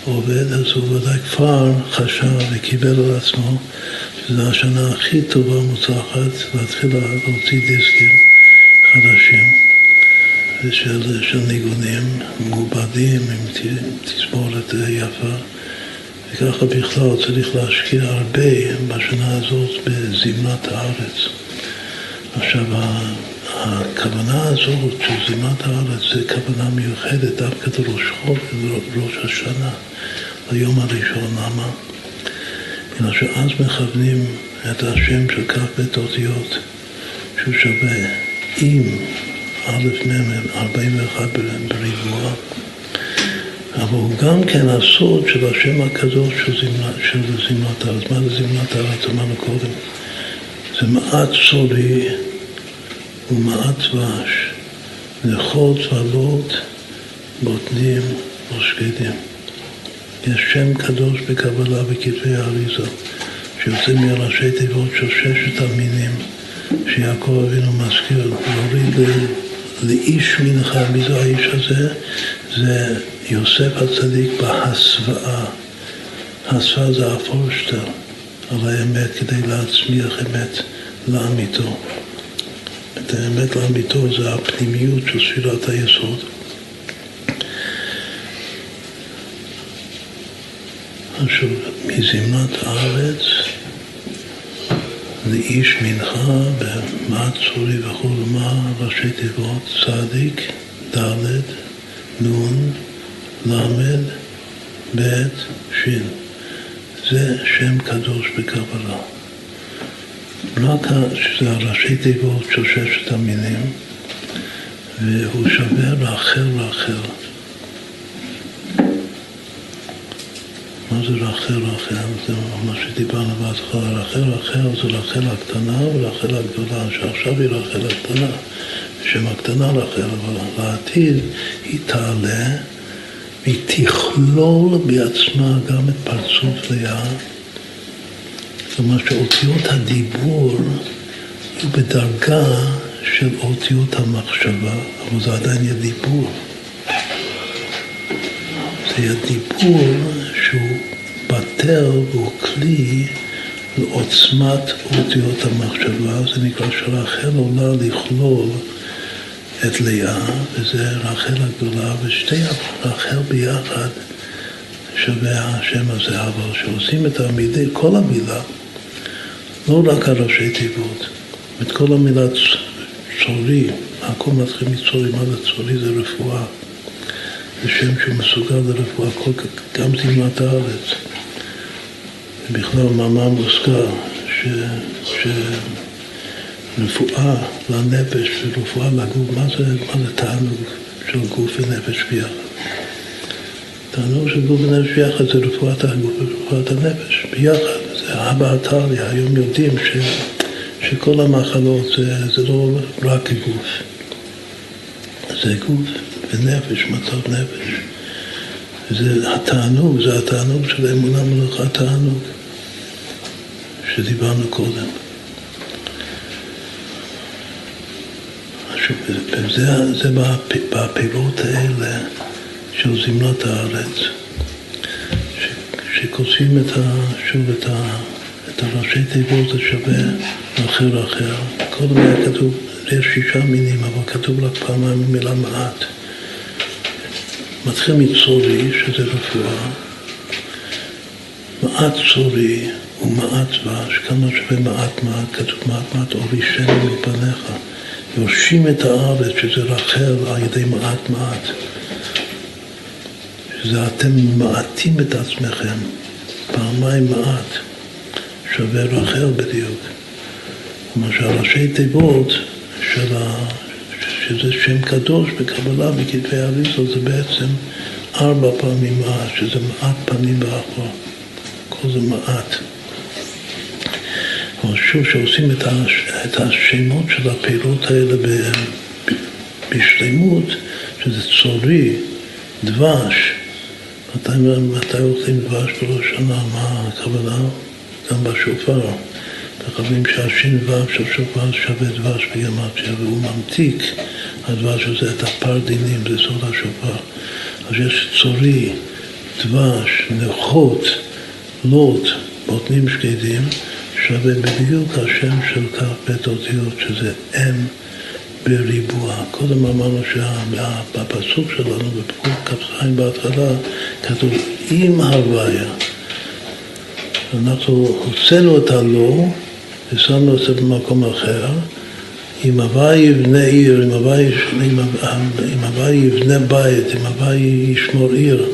[SPEAKER 1] עובד, אז הוא ודאי כבר חשב וקיבל על עצמו שזו השנה הכי טובה ומוצלחת להתחיל להוציא דיסקים חדשים של, של ניגונים מעובדים עם תספורת יפה וככה בכלל צריך להשקיע הרבה בשנה הזאת בזמנת הארץ. עכשיו הכוונה הזאת של זימת הארץ זה כוונה מיוחדת דווקא לראש חול ולראש השנה, ליום הראשון. למה? בגלל שאז מכוונים את השם של כ"ב אותיות שהוא שווה עם א' מ' 41 בריבוע אבל הוא גם כן הסוד של השם הקדוש של זמרת הארץ. מה זה זמרת הארץ? אמרנו קודם. זה מעט סודי ומעט דבש, לכל צבלות בוטנים ושקדים. יש שם קדוש בקבלה בכתבי האריזה, שיוצא מראשי תיבות של ששת המינים, שיעקב אבינו מזכיר, להוריד לאיש מנחה, מי זה האיש הזה? זה יוסף הצדיק בהסוואה. הסוואה זה הפורשטר על האמת כדי להצמיח אמת לאמיתו. את האמת לאמיתו זה הפנימיות של ספירת היסוד. עכשיו, מזמנת הארץ לאיש מנחה במעצורי וכו', מה ראשי תיבות? צדיק, ד', נ', ל', ב', ש'. זה שם קדוש בקבלה. רק שזה הראשי תיבות של ששת המינים, והוא שווה רחל רחל. מה זה רחל רחל? זה מה שדיברנו בהתחלה. רחל רחל זה רחל הקטנה ורחל הגדולה, שעכשיו היא רחל הקטנה, שם הקטנה רחל, אבל לעתיד היא תעלה והיא תכלול בעצמה גם את פרצוף לאה. אומרת שאותיות הדיבור יהיו בדרגה של אותיות המחשבה, אבל זה עדיין יהיה דיבור. זה יהיה דיבור שהוא בטל והוא כלי לעוצמת אותיות המחשבה, זה נקרא שרחל עולה לכלול את לאה, וזה רחל הגדולה, ושתי רחל ביחד שווה השם הזה, אבל כשעושים את המילה, כל המילה, לא רק הראשי תיבות, את כל המילה צורי, הכל מתחיל מצורי, מה זה צורי? זה רפואה. זה שם שהוא מסוגל לרפואה, כל, גם זימת הארץ. בכלל מאמר מוזכר ש, שרפואה לנפש ורפואה לגוף, מה זה, מה זה תענוג של גוף ונפש ביחד? תענוג של גוף ונפש ביחד זה רפואת הגוף ורפואת הנפש ביחד. זה הבעתריה, היום יודעים ש, שכל המחלות זה, זה לא רק גוף, זה גוף ונפש, מצב נפש. זה התענוג, זה התענוג של אמונה מלוכה תענוג, שדיברנו קודם. וזה זה בפירות האלה של זמרת הארץ. שכותבים את ה, שוב את, ה, את הראשי תיבות זה שווה אחר אחר. קודם היה כתוב, יש שישה מינים, אבל כתוב רק פעמיים מילה מעט. מתחיל מצורי, שזה רפואה, מעט צורי ומעט דבש, כמה שווה מעט מעט, כתוב מעט מעט אורי שני מפניך. יורשים את הארץ, שזה רחל, על ידי מעט מעט. שזה אתם מעטים את עצמכם, פעמיים מעט, שווה רחל בדיוק. כלומר שהראשי תיבות של ה... שזה שם קדוש בקבלה בכתבי אריזות זה בעצם ארבע פעמים מעט, שזה מעט פנים באחור. כל זה מעט. אבל שוב, כשעושים את, הש, את השמות של הפירות האלה ב, בשלמות, שזה צורי, דבש, מתי, מתי אוכלים דבש בראש שנה? מה הכוונה? גם בשופר. מקבלים שהשין ו' של שופר שווה דבש בגמטריה, והוא ממתיק הדבש הזה את הפרדינים, זה סוד השופר. אז יש צורי, דבש, נכות, לוט, בוטנים שקדים, שווה בדיוק השם של בית אותיות, שזה אם בריבוע. קודם אמרנו שבפסוק שלנו, בפקוד כ"ז בהתחלה, כתוב עם הוויה. אנחנו הוצאנו את הלא ושמנו את זה במקום אחר. אם הוואי יבנה עיר, אם הוואי יבנה בית, אם הוואי ישמור עיר.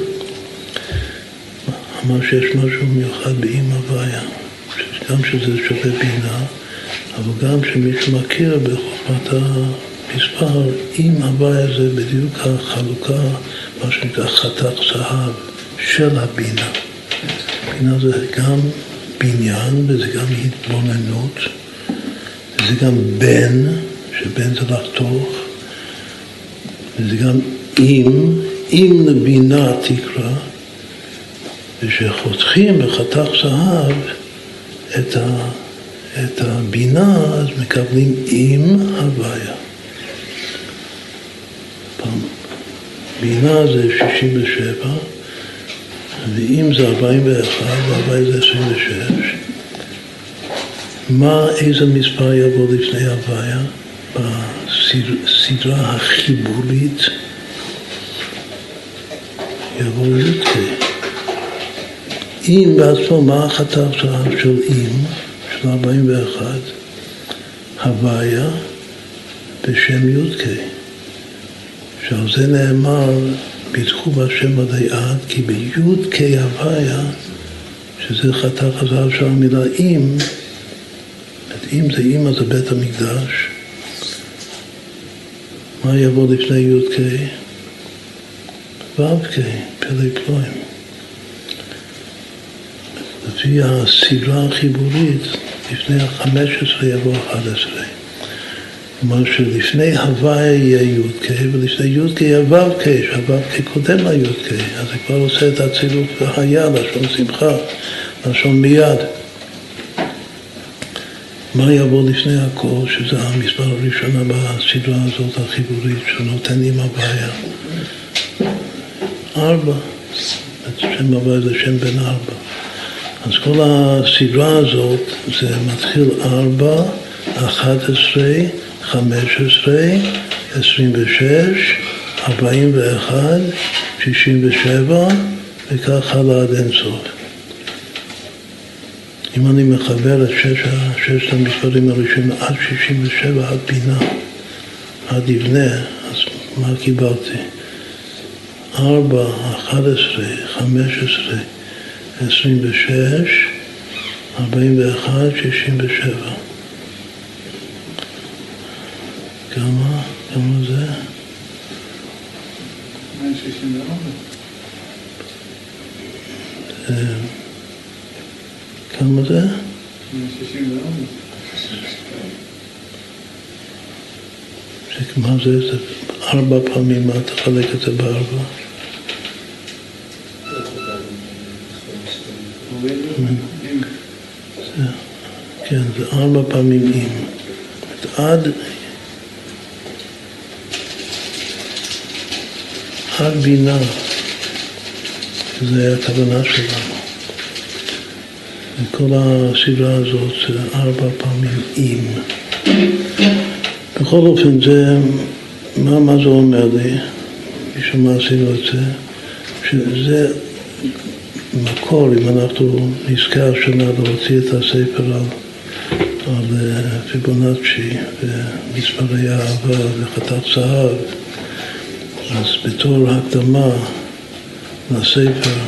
[SPEAKER 1] אמר שיש משהו מיוחד באם הוויה, גם שזה שווה בינה, אבל גם שמישהו מכיר בחוכמת המספר, אם הוויה זה בדיוק החלוקה, מה שנקרא חתך זהב של הבינה. בינה זה גם בניין וזה גם התבוננות, וזה גם בן, שבן זה לחתוך, וזה גם אם, אם לבינה תקרא, וכשחותכים בחתך זהב את, ה, את הבינה, אז מקבלים עם הוויה. בינה זה 67, ואם זה 41 והוואי זה 26, מה, איזה מספר יבוא לפני הוויה בסדרה החיבורית? יבוא י"ק. אם בעצמו, מה החתך של אם, של 41? הוויה בשם י"ק. שעל זה נאמר פיתחו בהשם עדי עד, כי ביוד קי הוויה, שזה חתך הזהב של המילה אם, אם זה אימא זה בית המקדש, מה יבוא לפני יוד קי? ו' קי, פלא פלואים. לפי הסדרה החיבורית, לפני החמש עשרה יבוא אחד עשרה. כלומר שלפני הוואי יהיה י"ק ולפני י"ק יהיה ו"ק, שהו"ק קודם לי"ק, אז זה כבר עושה את הצירוף והיה, לשון שמחה, לשון מיד. מה יבוא לפני הכל, שזה המספר הראשונה בסדרה הזאת החיבורית, שנותן עם הוויה? ארבע. שם הוויה זה שם בן ארבע. אז כל הסדרה הזאת זה מתחיל ארבע, אחת עשרה, חמש עשרה, עשרים ושש, ארבעים ואחד, שישים ושבע, וכך הלאה עד אינסוף. אם אני מחבר את שש, ששת המספרים הראשונים עד שישים ושבע, עד בינה, עד יבנה, אז מה קיבלתי? ארבע, אחת עשרה, חמש עשרה, עשרים ושש, ארבעים ואחד, שישים ושבע. כמה? כמה זה? 164. כמה זה? 164. מה? זה ארבע פעמים, מה תחלק את זה בארבע? כן, זה ארבע פעמים אם. עד עד בינה, שזה הכוונה שלנו. וכל הסדרה הזאת זה ארבע פעמים עם. בכל אופן, זה, מה, מה זה אומר לי? בשביל מה עשינו את זה? שזה מקור, אם אנחנו נזכה השנה להוציא את הספר על, על אה, פיבונאצ'י ומספרי אהבה וחתך זהב, אז בתור הקדמה לספר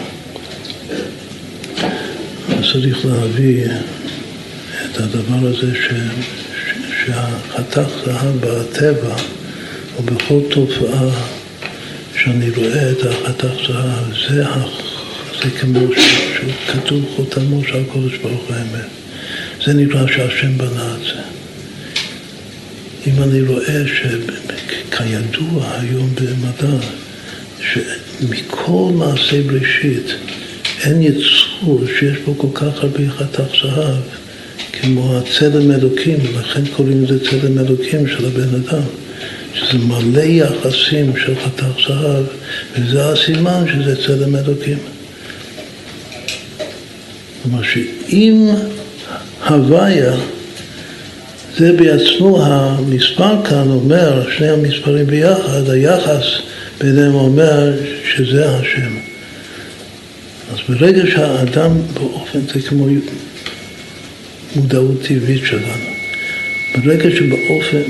[SPEAKER 1] צריך להביא את הדבר הזה ש, ש, שהחתך זהב בטבע או בכל תופעה שאני רואה את החתך זהב, זה, זה כמו שכתוב חותמו של הקודש ברוך האמת. זה נקרא שהשם בנה את זה. אם אני רואה שכידוע היום במדע, שמכל מעשה בראשית אין יצור שיש בו כל כך הרבה חתך זהב כמו הצלם אלוקים, לכן קוראים לזה צלם אלוקים של הבן אדם. שזה מלא יחסים של חתך זהב, וזה הסימן שזה צלם אלוקים. כלומר שאם הוויה, זה בעצמו המספר כאן אומר, שני המספרים ביחד, היחס ביניהם אומר שזה השם. אז ברגע שהאדם באופן, זה כמו מודעות טבעית שלנו. ברגע שבאופן,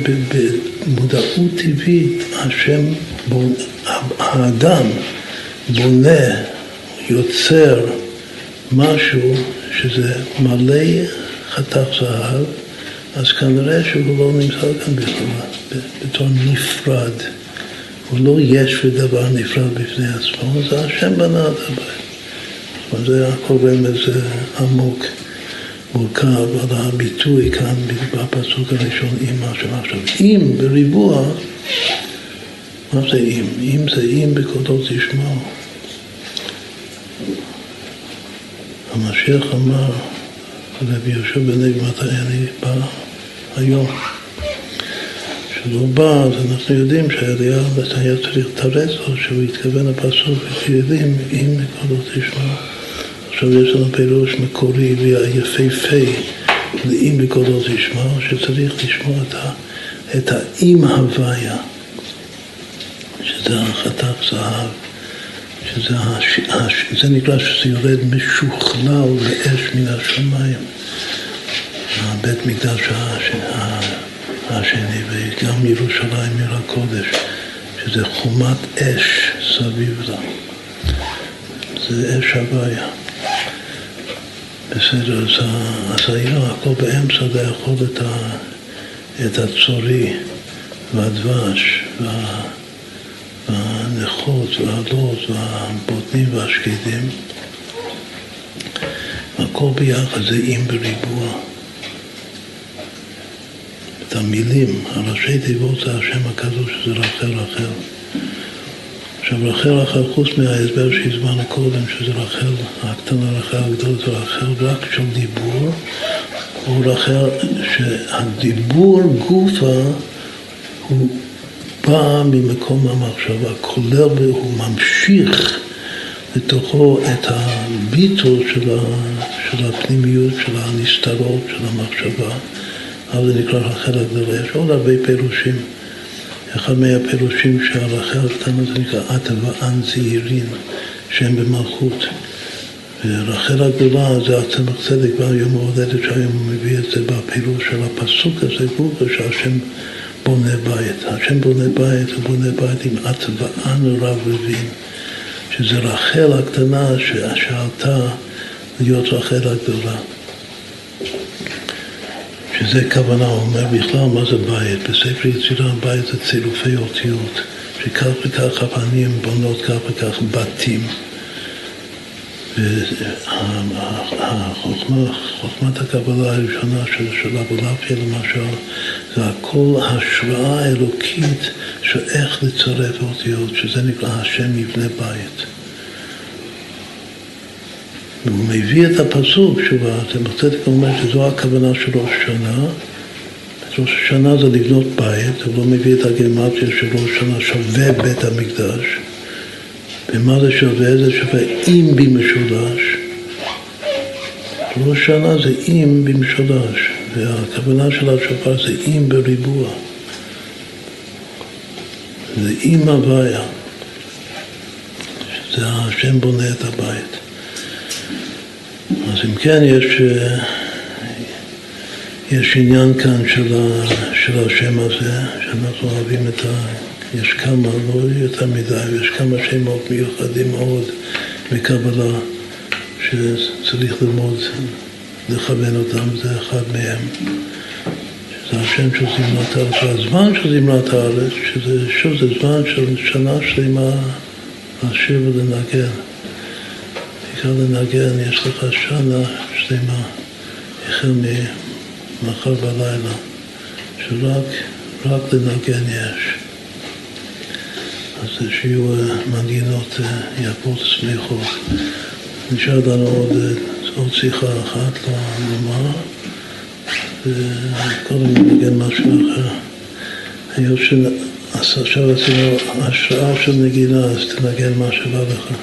[SPEAKER 1] במודעות טבעית, השם, בונה, האדם בונה, יוצר משהו שזה מלא חתך זהב, אז כנראה שהוא לא נמצא כאן בכלל, בתור נפרד. הוא לא יש ודבר נפרד בפני עצמו, זה השם בנה את הבית. זה הכל רמז עמוק. מורכב על הביטוי כאן בפסוק הראשון עם מה עכשיו. אם בריבוע, מה זה אם? אם זה אם בקודות תשמעו. המשיח אמר רבי יהושע בן לוי, מתי אני בא היום? כשהוא בא, אז אנחנו יודעים שהעלייה היה צריך לתרץ לו שהוא התכוון לפסוק, ויודעים אם בקודות תשמעו. עכשיו יש לנו פירוש מקורי ויפהפה, לאם בקולו תשמע, שצריך לשמוע את, את האם הוויה, שזה החתך זהב, שזה הש, הש, זה נקרא שזה יורד משוכלל לאש מן השמיים, הבית מקדש השני, וגם ירושלים עיר הקודש, שזה חומת אש סביב לה. זה אש הוויה. בסדר, אז, אז היה הכל באמצע לאכול את, ה, את הצורי והדבש וה, והנכות והעלות והבוטנים והשקדים הכל ביחד זה אם בריבוע. את המילים, הראשי תיבות זה השם הקדוש, שזה רחל רחל. עכשיו רחל רחל, חוץ מההסבר שהזמנו קודם, שזה רחל הקטנה, רחל הגדולה, זה רחל רק של דיבור, הוא רחל שהדיבור גופה הוא בא ממקום המחשבה, כולל והוא ממשיך לתוכו את הביטול של, ה, של הפנימיות, של הנסתרות, של המחשבה, אבל זה נקרא רחל הגדולה. יש עוד הרבה פירושים. אחד מהפירושים של הרחל הקטנה זה נקרא עתה ואן זעירין, שהם במלכות. ורחל הגדולה זה הצמח צדק ביום ההולדת שהיום הוא מביא את זה בפירוש של הפסוק הזה, גובה שהשם בונה בית. השם בונה בית, הוא בונה בית עם ואן רב רבין, שזה רחל הקטנה שעלתה להיות רחל הגדולה. שזה כוונה, הוא אומר בכלל מה זה בית. בספר יצירה בית זה צילופי אותיות, שכך וכך אבנים בונות כך וכך בתים. והחוכמה, חוכמת הקבלה הראשונה של, של אבולעפיה למשל, זה הכל השראה אלוקית של איך לצרף אותיות, שזה נקרא השם יבנה בית. והוא מביא את הפסוק, שוב, אתם בצדק אומר שזו הכוונה של ראש השנה. ראש השנה זה לבנות בית, הוא לא מביא את הגרמטיה של ראש השנה שווה בית המקדש. ומה זה שווה? זה שווה אם בי משולש.
[SPEAKER 2] ראש שנה זה אם במשולש, והכוונה של השופר זה אם בריבוע. זה אם הוויה, שזה השם בונה את הבית. אז אם כן, יש, יש עניין כאן של, ה, של השם הזה, שאנחנו אוהבים את ה... יש כמה, לא יותר מדי, יש כמה שמות מיוחדים מאוד מקבלה שצריך ללמוד, לכוון אותם, זה אחד מהם. שזה השם של זמרת הארץ, והזמן של זמרת הארץ, שזה שוב זה זמן של שנה שלמה לשיר ולנגן. בעיקר לנגן, יש לך שנה שלמה, החל ממחר בלילה, שרק רק לנגן יש. אז שיהיו מנגינות יפות שמחות. נשאר לנו עוד, עוד שיחה אחת לומר, וקודם נגן משהו אחר. היות שעכשיו עשינו השראה של נגינה, אז תנגן מה שבא לך.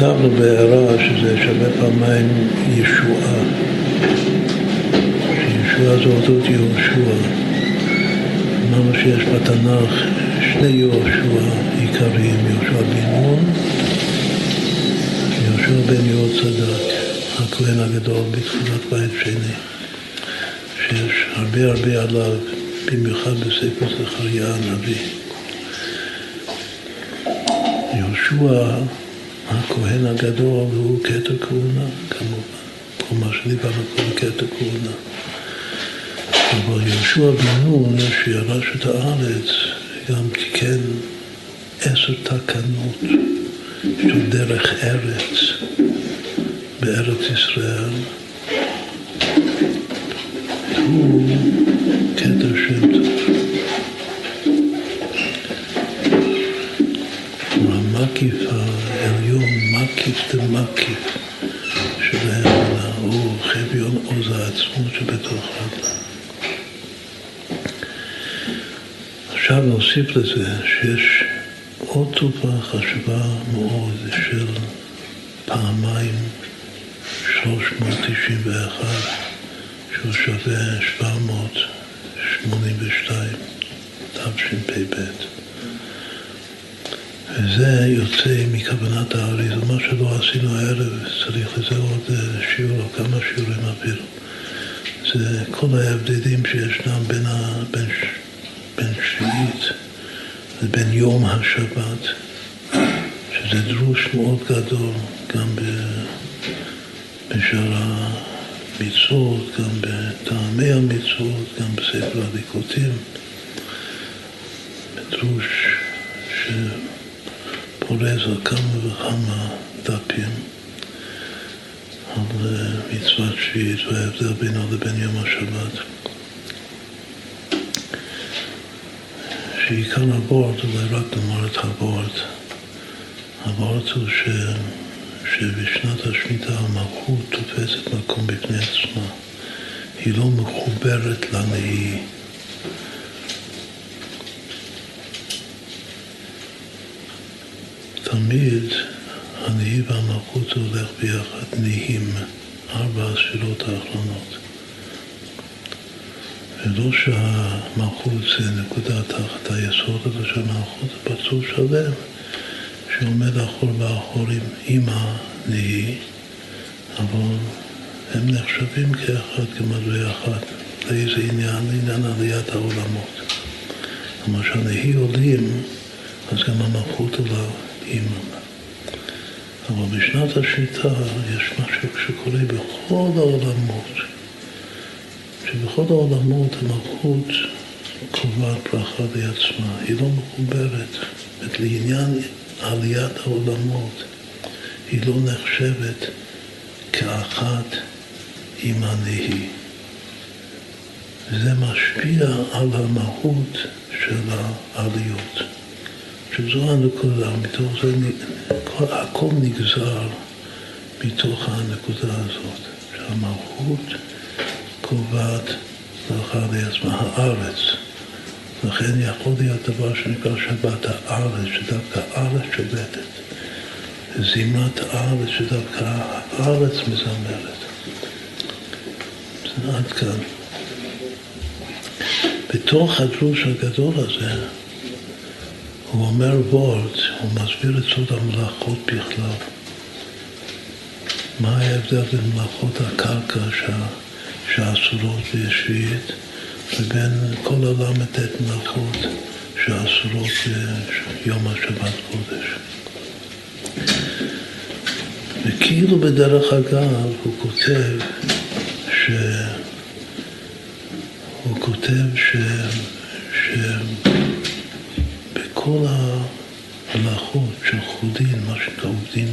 [SPEAKER 1] כתבנו בהערה שזה שווה פעמיים ישועה, שישועה זה אותות יהושע. אמרנו שיש בתנ"ך שני יהושע עיקריים, יהושע בן נון יהושע בן יהוד צדק, הכהן הגדול בתחילת בית שני, שיש הרבה הרבה עליו, במיוחד בספר זכריה הנביא. יהושע הגדול הוא כתר כהונה, כמובן. כל מה שדיברנו פה זה כתר כהונה. אבל יהושע בן נון, שירש את הארץ, גם תיקן עשר תקנות של דרך ארץ בארץ ישראל. הוא כתר שם טוב. המקיף העליון, מקיף דמקיף שלהם, הוא חביון עוז העצמות שבתוך רבה. עכשיו נוסיף לזה שיש עוד תרופה חשובה מאוד של פעמיים 391, שהוא שווה 782, תשפ"ב. וזה יוצא מכוונת האריזה, מה שלא עשינו הערב, צריך לזה עוד אה, שיעור או כמה שיעורים אפילו. זה כל ההבדלים שישנם בין, ה, בין, ש- בין שביעית לבין יום השבת, שזה דרוש מאוד גדול, גם בשאר המצוות, גם בטעמי המצוות, גם בספר הליקוטים. דרוש שפורס על כמה וכמה דפים על אה, מצוות שביעית וההבדל בינו לבין יום השבת. שעיקר הבורד, אולי רק נאמר את הבורד. הבורד הוא ש... שבשנת השמיטה המלכות תופסת מקום בפני עצמה. היא לא מחוברת לנהי. תמיד הנהי הולך ביחד, נהים, ארבע הספירות האחרונות. ולא שהמלכות זה נקודה תחת היסוד הזה של המלכות, זה פצור שלם שעומד אחור באחורים עם הנהי, אבל הם נחשבים כאחד, כמדוי אחד. לאיזה עניין? לעניין עליית העולמות. כלומר שהנהי עולים, אז גם המלכות עולה עימם. אבל בשנת השמיטה יש משהו שקורה בכל העולמות, שבכל העולמות המלכות קובעת ברכה לעצמה, היא לא מחוברת. זאת לעניין עליית העולמות, היא לא נחשבת כאחת עם הנהי. זה משפיע על המהות של העליות. שזו הנקודה, מתוך זה הכל נגזר מתוך הנקודה הזאת, שהמהות קובעת ברכה לעצמה, הארץ. לכן יכול להיות דבר שנקרא שבת הארץ, שדווקא הארץ שובתת. זימת הארץ, שדווקא הארץ מזמרת. עד כאן. בתוך הדרוש הגדול הזה, הוא אומר וורט, הוא מסביר את סוד המלאכות בכלל. מה ההבדל בין מלאכות הקרקע שאסורות בשביעית לבין כל הל"ט מלאכות שאסורות ביום השבת קודש. וכאילו בדרך אגב הוא כותב ש... הוא כותב ש... שבכל המלאכות של חודין, מה שנקרא עובדין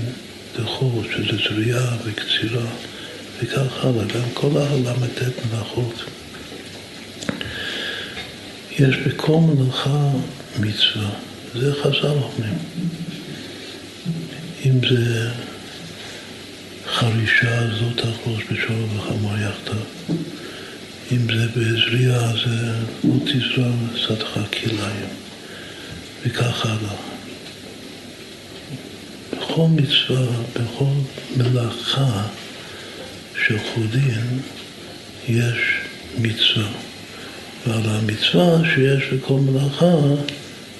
[SPEAKER 1] דחור, שזה זריעה וקצירה וכך הלאה, גם כל הל"ט מלאכות. יש בכל מלאכה מצווה, זה חז"ל אומרים. אם זה חרישה, זאת תחרוש בשור וחמור יחדיו. אם זה בזריעה, זה לא תזרע שדך כליים, וכך הלאה. בכל מצווה, בכל מלאכה של חודין, יש מצווה. ועל המצווה שיש בכל מלאכה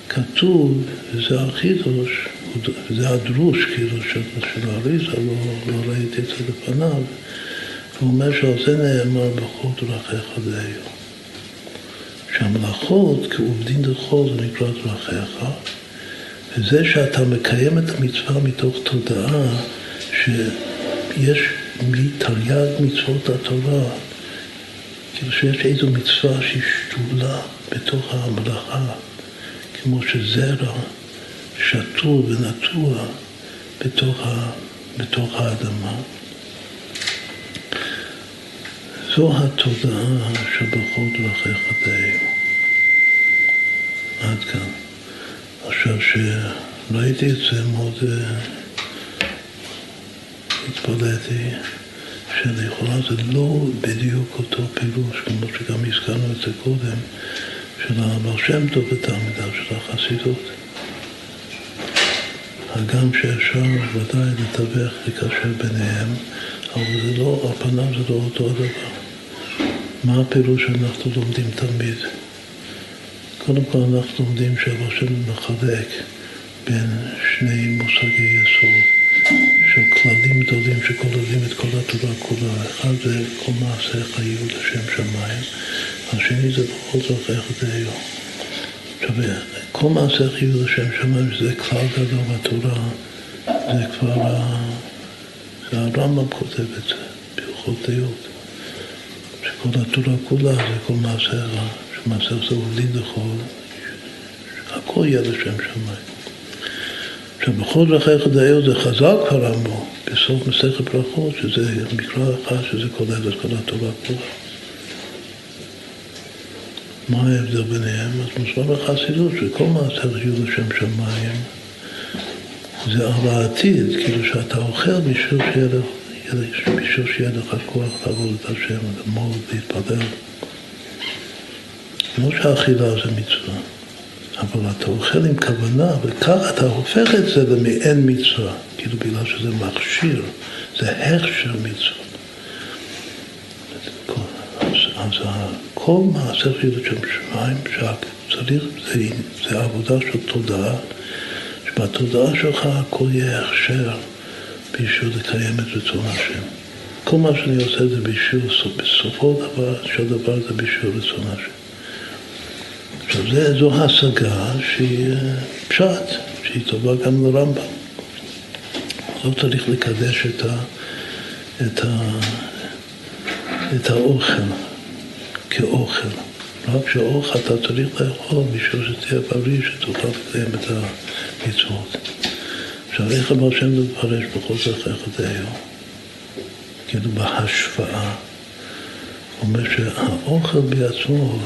[SPEAKER 1] כתוב, וזה החידוש, זה הדרוש כאילו של, של האריזה, לא, לא ראיתי את זה לפניו, הוא אומר שעל זה נאמר בכל דרכיך דהיו. שהמלאכות דחול זה נקרא דרכיך, וזה שאתה מקיים את המצווה מתוך תודעה שיש מתרי"ג מצוות התורה כאילו שיש איזו מצווה שהיא שתולה בתוך המלאכה, כמו שזרע שתול ונטוע בתוך, בתוך האדמה. זו התודעה שבכל דרכיך דאהו. עד כאן. עכשיו, שראיתי את זה מאוד אה, התפלאתי. שלכאורה זה לא בדיוק אותו פירוש, כמו שגם הזכרנו את זה קודם, של הבעל שם טוב ותלמידיו של החסידות. הגם שאפשר ודאי לתווך לקשר ביניהם, אבל זה לא, על פניו זה לא אותו הדבר. מה הפירוש שאנחנו לומדים תמיד? קודם כל אנחנו לומדים שם מחלק בין שני מושגי יסוד. של כללים גדולים שכוללים את כל התורה כולה. אחד זה כל מעשה חיות לשם שמיים, השני זה בכל זאת איך זה היום. עכשיו, כל מעשה חיות לשם שמיים, שזה כלל גדול בתורה, זה כבר, הרמב"ם כותב את זה, בהלכות דעות. שכל התורה כולה זה כל מעשה רע, שמעשה זה הוליד לכל, הכל יהיה לשם שמיים. עכשיו, בכל דרכיך דיו זה חז"ל כבר אמרו, בסוף מסכת ברכות, שזה מקרא אחד שזה כולל את כל התורה כולה. מה ההבדל ביניהם? אז מוסבר בחסידות שכל מעשה חיוב לשם שמיים זה על העתיד, כאילו שאתה אוכל בשביל שיהיה בשביל שיהיה לך כוח לעבוד את השם, ללמוד, להתפלל. כמו שהאכילה זה מצווה. אבל אתה אוכל עם כוונה, וכך אתה הופך את זה למעין מצווה, כאילו בגלל שזה מכשיר, זה הכשר מצווה. אז, כל מעשה חילול שם שמיים, שצריך, זה, זה עבודה של תודעה, שבתודעה שלך הכל יהיה הכשר לקיים את רצון השם. כל מה שאני עושה זה בשביל, בסופו של דבר זה בשביל רצון השם. עכשיו זה, זו השגה שהיא אה, פשט, שהיא טובה גם לרמב"ם. לא צריך לקדש את, ה, את, ה, את האוכל, כאוכל. רק שאוכל אתה צריך לאכול בשביל שתהיה בריא, שתוכל לקיים את המצוות. איך אמר שם מפרש בכל זה היום? כאילו בהשוואה. הוא אומר שהאוכל בעצמו,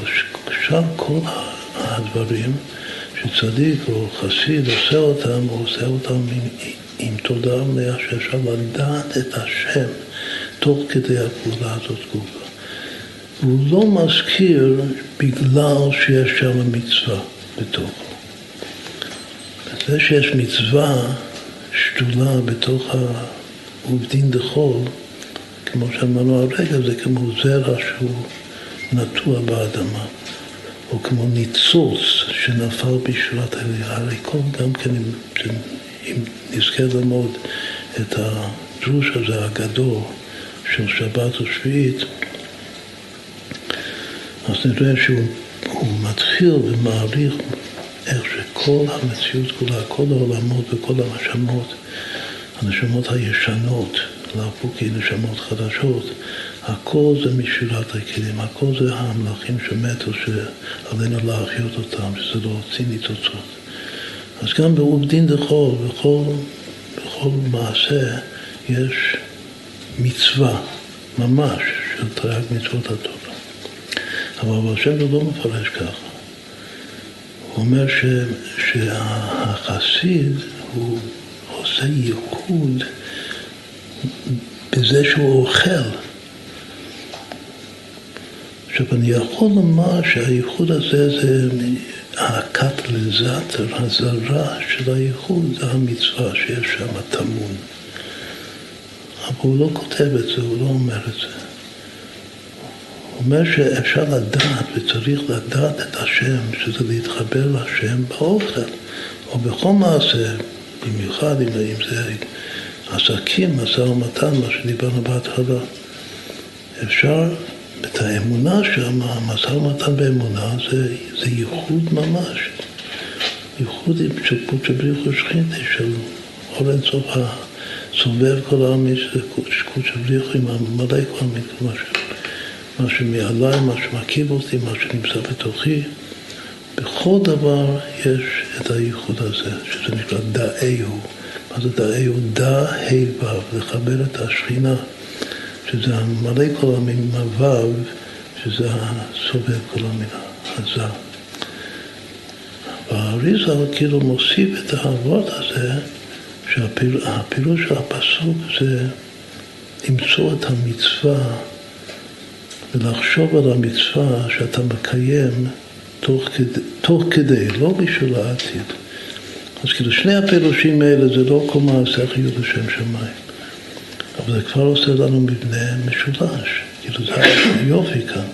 [SPEAKER 1] שאר כל הדברים שצדיק או חסיד עושה אותם, הוא עושה אותם עם, עם תודעה מלאה שאפשר לדעת את השם תוך כדי הפעולה הזאת גופה. הוא לא מזכיר בגלל שיש שם מצווה בתוכו. זה שיש מצווה שתולה בתוך העובדין דחול, כמו שאמרנו הרגע, זה כמו זרע שהוא נטוע באדמה, או כמו ניצוץ שנפל בשורת העלייה. הרי כל גם כן, אם, אם נזכה ללמוד את הדרוש הזה הגדול של שבת ושביעית, אז נראה שהוא מתחיל ומעריך איך שכל המציאות כולה, כל העולמות וכל הנשמות, הנשמות הישנות, להפוך כנשמות חדשות, הכל זה משירת הכלים, הכל זה המלאכים שמתו שעלינו להחיות אותם, שזה להוציא ניצוצות. אז גם בעובדין דחול, בכל, בכל מעשה יש מצווה, ממש, של תרי"ג מצוות התורה. אבל השם לא מפרש ככה. הוא אומר ש, שהחסיד הוא עושה ייחוד בזה שהוא אוכל. עכשיו, אני יכול לומר שהייחוד הזה זה הקטליזטור, הזרה של הייחוד, זה המצווה שיש שם טמון. אבל הוא לא כותב את זה, הוא לא אומר את זה. אומר שאפשר לדעת וצריך לדעת את השם, שזה להתחבר לשם באוכל, או בכל מעשה, במיוחד אם, אם זה עסקים, משא ומתן, מה שדיברנו בהתחלה. אפשר, את האמונה שם, המשא ומתן באמונה זה, זה ייחוד ממש. ייחוד של קודשא בריחו שכינתי, של אור אינסוף הסובב כל העמים, שזה קודשא בריחו עם המלא כל העמים, כמו ש... מה שמעליי, מה שמקיב אותי, מה שנמצא בתוכי. בכל דבר יש את הייחוד הזה, שזה נקרא דאהו. מה זה דאהו? דא ה' לחבר את השכינה, שזה המלא כל המינים הו', שזה הסובב כל המילה, הזר. והאריזה כאילו מוסיף את האבות הזה, שהפירוש של הפסוק זה למצוא את המצווה ולחשוב על המצווה שאתה מקיים תוך כדי, תוך כדי לא בשביל העתיד. אז כאילו שני הפירושים האלה זה לא כל מעשה חיוב לשם שמיים. אבל זה כבר עושה לנו מבנה משולש. כאילו זה היופי כאן.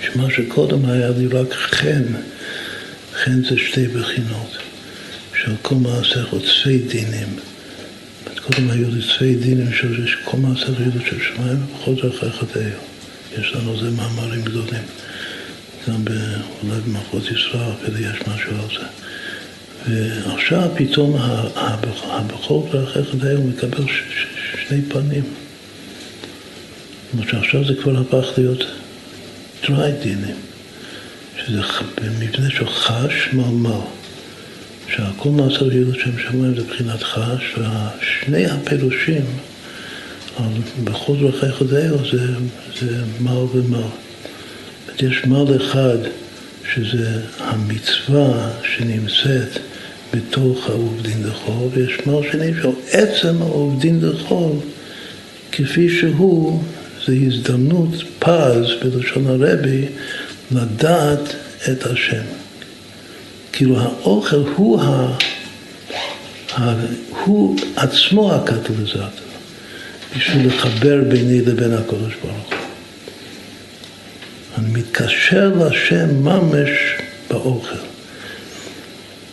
[SPEAKER 1] שמה שקודם היה לי רק חן, חן זה שתי בחינות. של כל מעשה עוצפי דינים. קודם היו לי צפי דינים של כל מעשה חיוב לשם שמיים ובכל זאת אחרי חטאיו. יש לנו זה מאמרים גדולים. גם אולי במחוז ישראל אפילו יש משהו על זה. ועכשיו פתאום הבכור חדי הוא מקבל שני פנים. זאת אומרת שעכשיו זה כבר הפך להיות דרי דינים, שזה במבנה של חש מלמל, שהכל מעשה לילות שם שמיים זה מבחינת חש, ושני הפירושים בכל דרכי חדהו זה, זה מל ומל. יש מל אחד שזה המצווה שנמצאת בתוך העובדין דחול, ויש מל שני שהוא עצם העובדין דחול כפי שהוא, זו הזדמנות פז בלשון הרבי לדעת את השם. כאילו האוכל הוא, ה, הוא עצמו הקטליזטור. בשביל לחבר ביני לבין הקדוש ברוך הוא. אני מתקשר להשם ממש באוכל.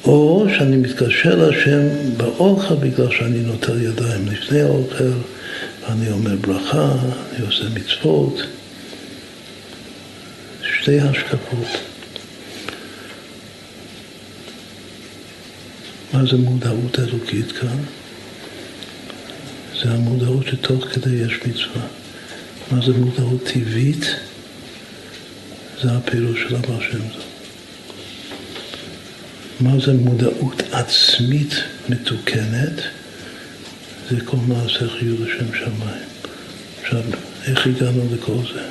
[SPEAKER 1] או שאני מתקשר להשם באוכל בגלל שאני נוטל ידיים לפני האוכל, ואני אומר ברכה, אני עושה מצוות. שתי השקפות. מה זה מודעות אלוקית כאן? זה המודעות שתוך כדי יש מצווה. מה זה מודעות טבעית? זה הפירוש של הבעל שם טוב. מה זה מודעות עצמית מתוקנת? זה כל מעשה חיוב לשם שמיים. עכשיו, איך הגענו לכל זה?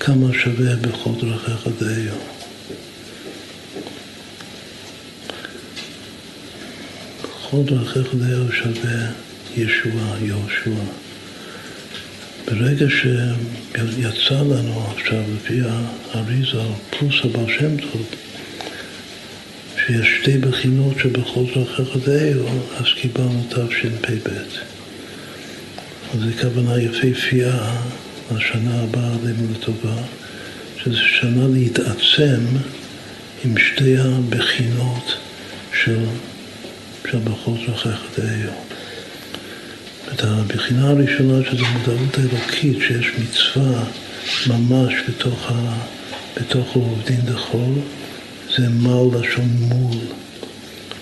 [SPEAKER 1] כמה שווה בכל דרכיך דיו? בכל דרכיך דיו שווה ישועה, יהושע. ברגע שיצא לנו עכשיו, לפי האריזה, פלוס הבעל שם טוב, שיש שתי בחינות שבכל דרכיך דיו, אז קיבלנו תשפ"ב. אז זו כוונה יפהפייה לשנה הבאה עלינו לטובה, שזו שנה להתעצם עם שתי הבחינות של, של בכל דרכיך דיו. את הבחינה הראשונה, שזו מודעות האלוקית, שיש מצווה ממש בתוך, ה, בתוך עובדין דחול, זה מל לשון מול,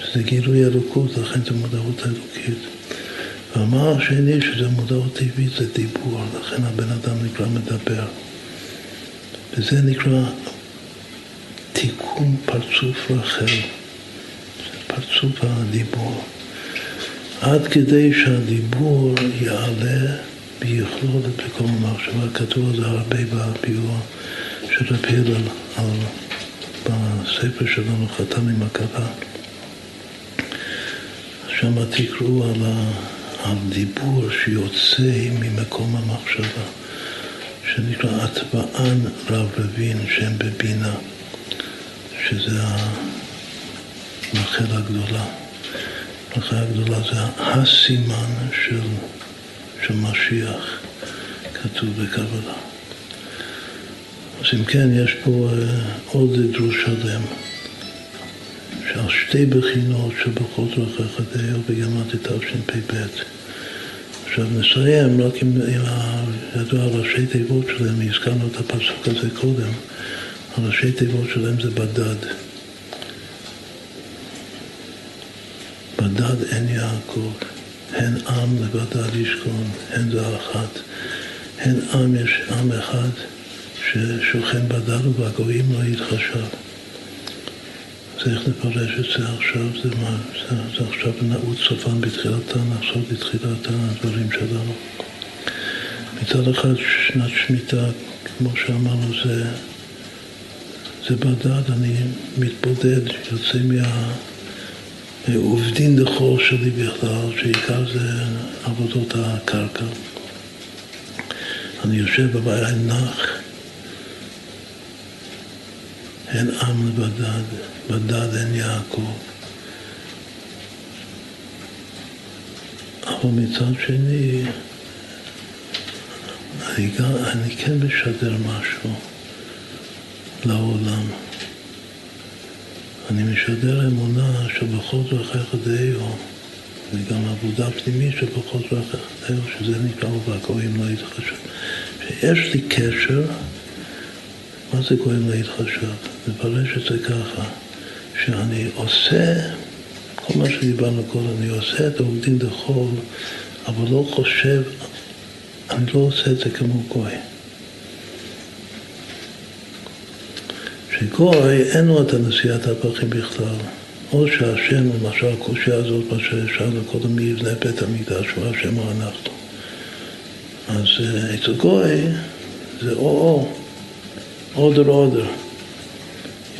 [SPEAKER 1] שזה גילוי אלוקות, לכן זה מודעות האלוקית. והמעל השני, שזה מודעות טבעית, זה דיבור, לכן הבן אדם נקרא מדבר. וזה נקרא תיקון פרצוף רחל, פרצוף הדיבור. עד כדי שהדיבור יעלה ויכלול את המחשבה. כתוב על זה הרבה בביאור של רבי הלל בספר שלנו, חתן עם הכלה. שם תקראו על, ה, על דיבור שיוצא ממקום המחשבה, שנקרא הטבען רב רבין, שם בבינה, שזה המחל הגדולה. ההצלחה הגדולה זה הסימן של, של משיח, כתוב בקבלה. אז אם כן, יש פה uh, עוד דרוש שלם, שעל שתי בחינות של בכל דרכיך דיו בגמרתי תשפ"ב. עכשיו נסיים רק עם, עם ידוע הראשי תיבות שלהם, הזכרנו את הפסוק הזה קודם, הראשי תיבות שלהם זה בדד. בדד אין יעקב, הן עם לבדד ישכון, הן זה אחת. הן עם, יש עם אחד ששוכן בדד ובגויים לא יתחשב. צריך לפרש את זה עכשיו, זה, מה, זה, זה עכשיו נעוץ סופן בתחילתן, עכשיו בתחילתן הדברים שלנו. מצד אחד שנת שמיטה, כמו שאמרנו, זה, זה בדד, אני מתבודד, יוצא מה... עובדין דחור שלי בכלל, שעיקר זה עבודות הקרקע. אני יושב בבעיה נח, אין עם לבדד, בדד אין יעקב. אבל מצד שני, אני, גם, אני כן משדר משהו לעולם. אני משדר אמונה שבכל דרכיך דיו, וגם עבודה פנימית שבכל דרכיך דיו, שזה נקרא ובגויים לא יתחשב. שיש לי קשר, מה זה גויים לא יתחשב? נפרש את זה ככה, שאני עושה, כל מה שדיברנו קודם, אני עושה את העובדים דחול, אבל לא חושב, אני לא עושה את זה כמו גוי. שגוי אין לו את הנשיאת הפרחים בכלל. או שהשם, למשל הקושייה הזאת, מה ששאלנו קודם, מי יבנה בית המקדש, הוא השם או אנחנו. אז אה, אצל גוי זה או-או, אודר אודר.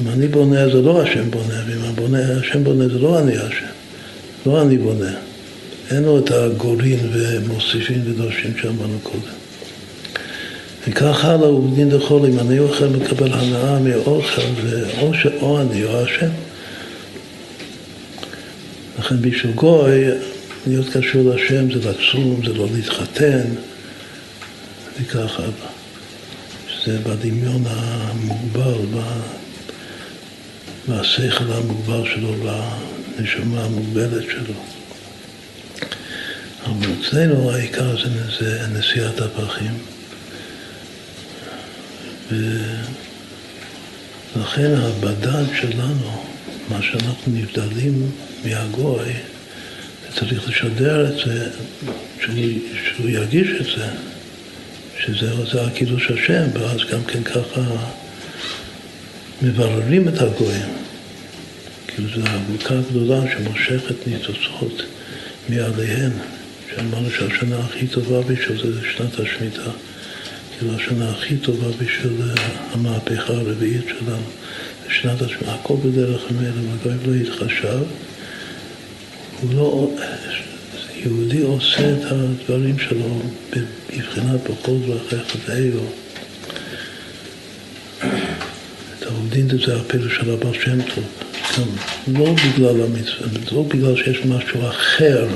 [SPEAKER 1] אם אני בונה זה לא השם בונה, ואם הבונה, השם בונה זה לא אני השם, לא אני בונה. אין לו את הגורין ומוסיפים ודורשים שאמרנו קודם. וכך הלאה הוא בדין דחול, אם אני אוכל מקבל הנאה מאוכל, זה או, ש... או אני או השם. לכן בשביל גוי, להיות קשור לשם זה לצום, זה לא להתחתן, וכך הלאה. שזה בדמיון המוגבל, והשכל המוגבל שלו, והנשמה המוגבלת שלו. אבל אצלנו העיקר זה, נשיאת הפרחים. ולכן הבדד שלנו, מה שאנחנו נבדלים מהגוי, צריך לשדר את זה, שהוא, שהוא ירגיש את זה, שזה הקידוש השם, ואז גם כן ככה מבררים את הגויים. כאילו זו הבוקה הגדולה שמושכת ניצוצות מעליהן, שאמרנו שהשנה הכי טובה בשביל זה שנת השמיטה. כאילו השנה הכי טובה בשביל המהפכה הרביעית שלנו. שנת השמיטה, הכל בדרך המלך, והגויים לא יתחשב. הוא לא, יהודי עושה את הדברים שלו בבחינת בכל דרכיך ואלו. את העובדין זה הפלא של הבעל שם טוב. גם לא בגלל המצווה, לא בגלל שיש משהו אחר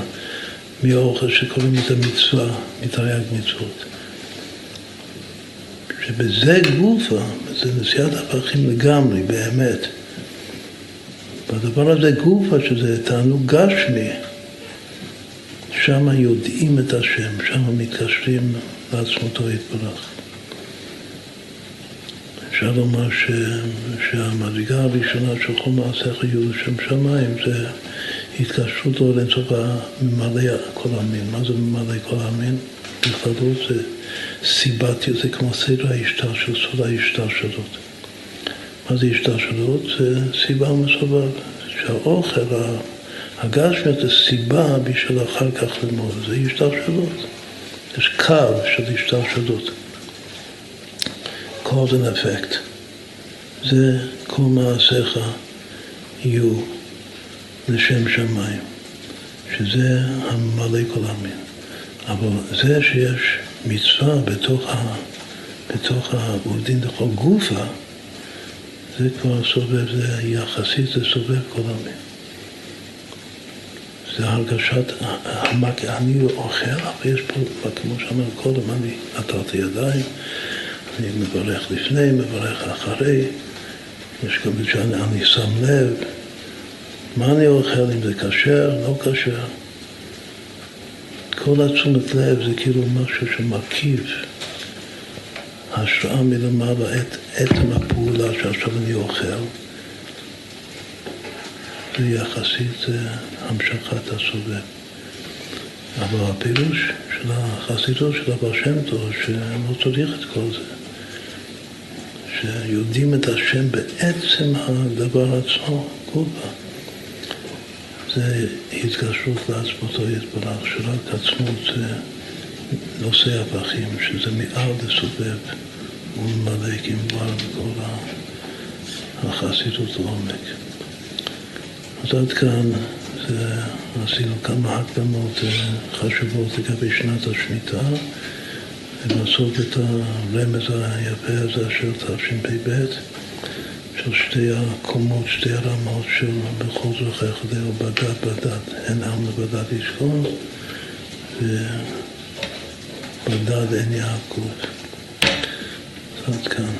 [SPEAKER 1] מאוכל שקוראים לזה מצווה, מתרי"ג מצוות. שבזה גופה, זה נשיאת הפכים לגמרי, באמת. בדבר הזה גופה, שזה תענוג גשמי, שם יודעים את השם, שם מתקשרים לעצמותו יתברך. אפשר לומר ש... שהמדרגה הראשונה של כל מעשיך יהיו לשם שמיים זה התקשרות לו לאינסוף ממלא כל המין. מה זה ממלא כל המין? בכללות זה סיבתי, זה כמו סדר ההשתלשלות, סוד ההשתלשלות. מה זה השתלשלות? זה סיבה מסובב, שהאוכל, הגשמיות זה סיבה בשביל אחר כך ללמוד, זה השתלשלות. יש קו של השתלשלות. cause and effect. זה כל מעשיך יהיו לשם שמיים, שזה הממלא כל המין. אבל זה שיש מצווה בתוך, ה, בתוך העובדין דכל גופה, זה כבר סובב, זה יחסית, זה סובב כל המין. זה הרגשת, אני אוכל, אבל יש פה, כמו שאמרנו קודם, אני נתתי ידיים, אני מברך לפני, מברך אחרי, יש גם שאני שם לב מה אני אוכל, אם זה כשר, לא כשר. כל התשומת לב זה כאילו משהו שמרכיב השראה מלמעלה את עצם הפעולה שעכשיו אני אוכל. זה יחסית המשכת הסובב. אבל הפירוש של החסידות של הבא שם טוב, שלא צריך את כל זה. שיודעים את השם בעצם הדבר עצמו, גובה. זה התקשרות לעצמותו יתברך, שרק עצמות זה נושא הפכים, שזה מעל לסובב ולמלא כמובן בכל החסידות לעומק. אז עד כאן זה, עשינו כמה הקדמות חשובות לגבי שנת השמיטה. ולעשות את הרמז היפה הזה של תשפ"ב, של שתי הקומות, שתי הרמות של בכל זוכר חדהו בדד בדד, הן עם לבדד ישכון, ובדד אין יעקב. עד כאן.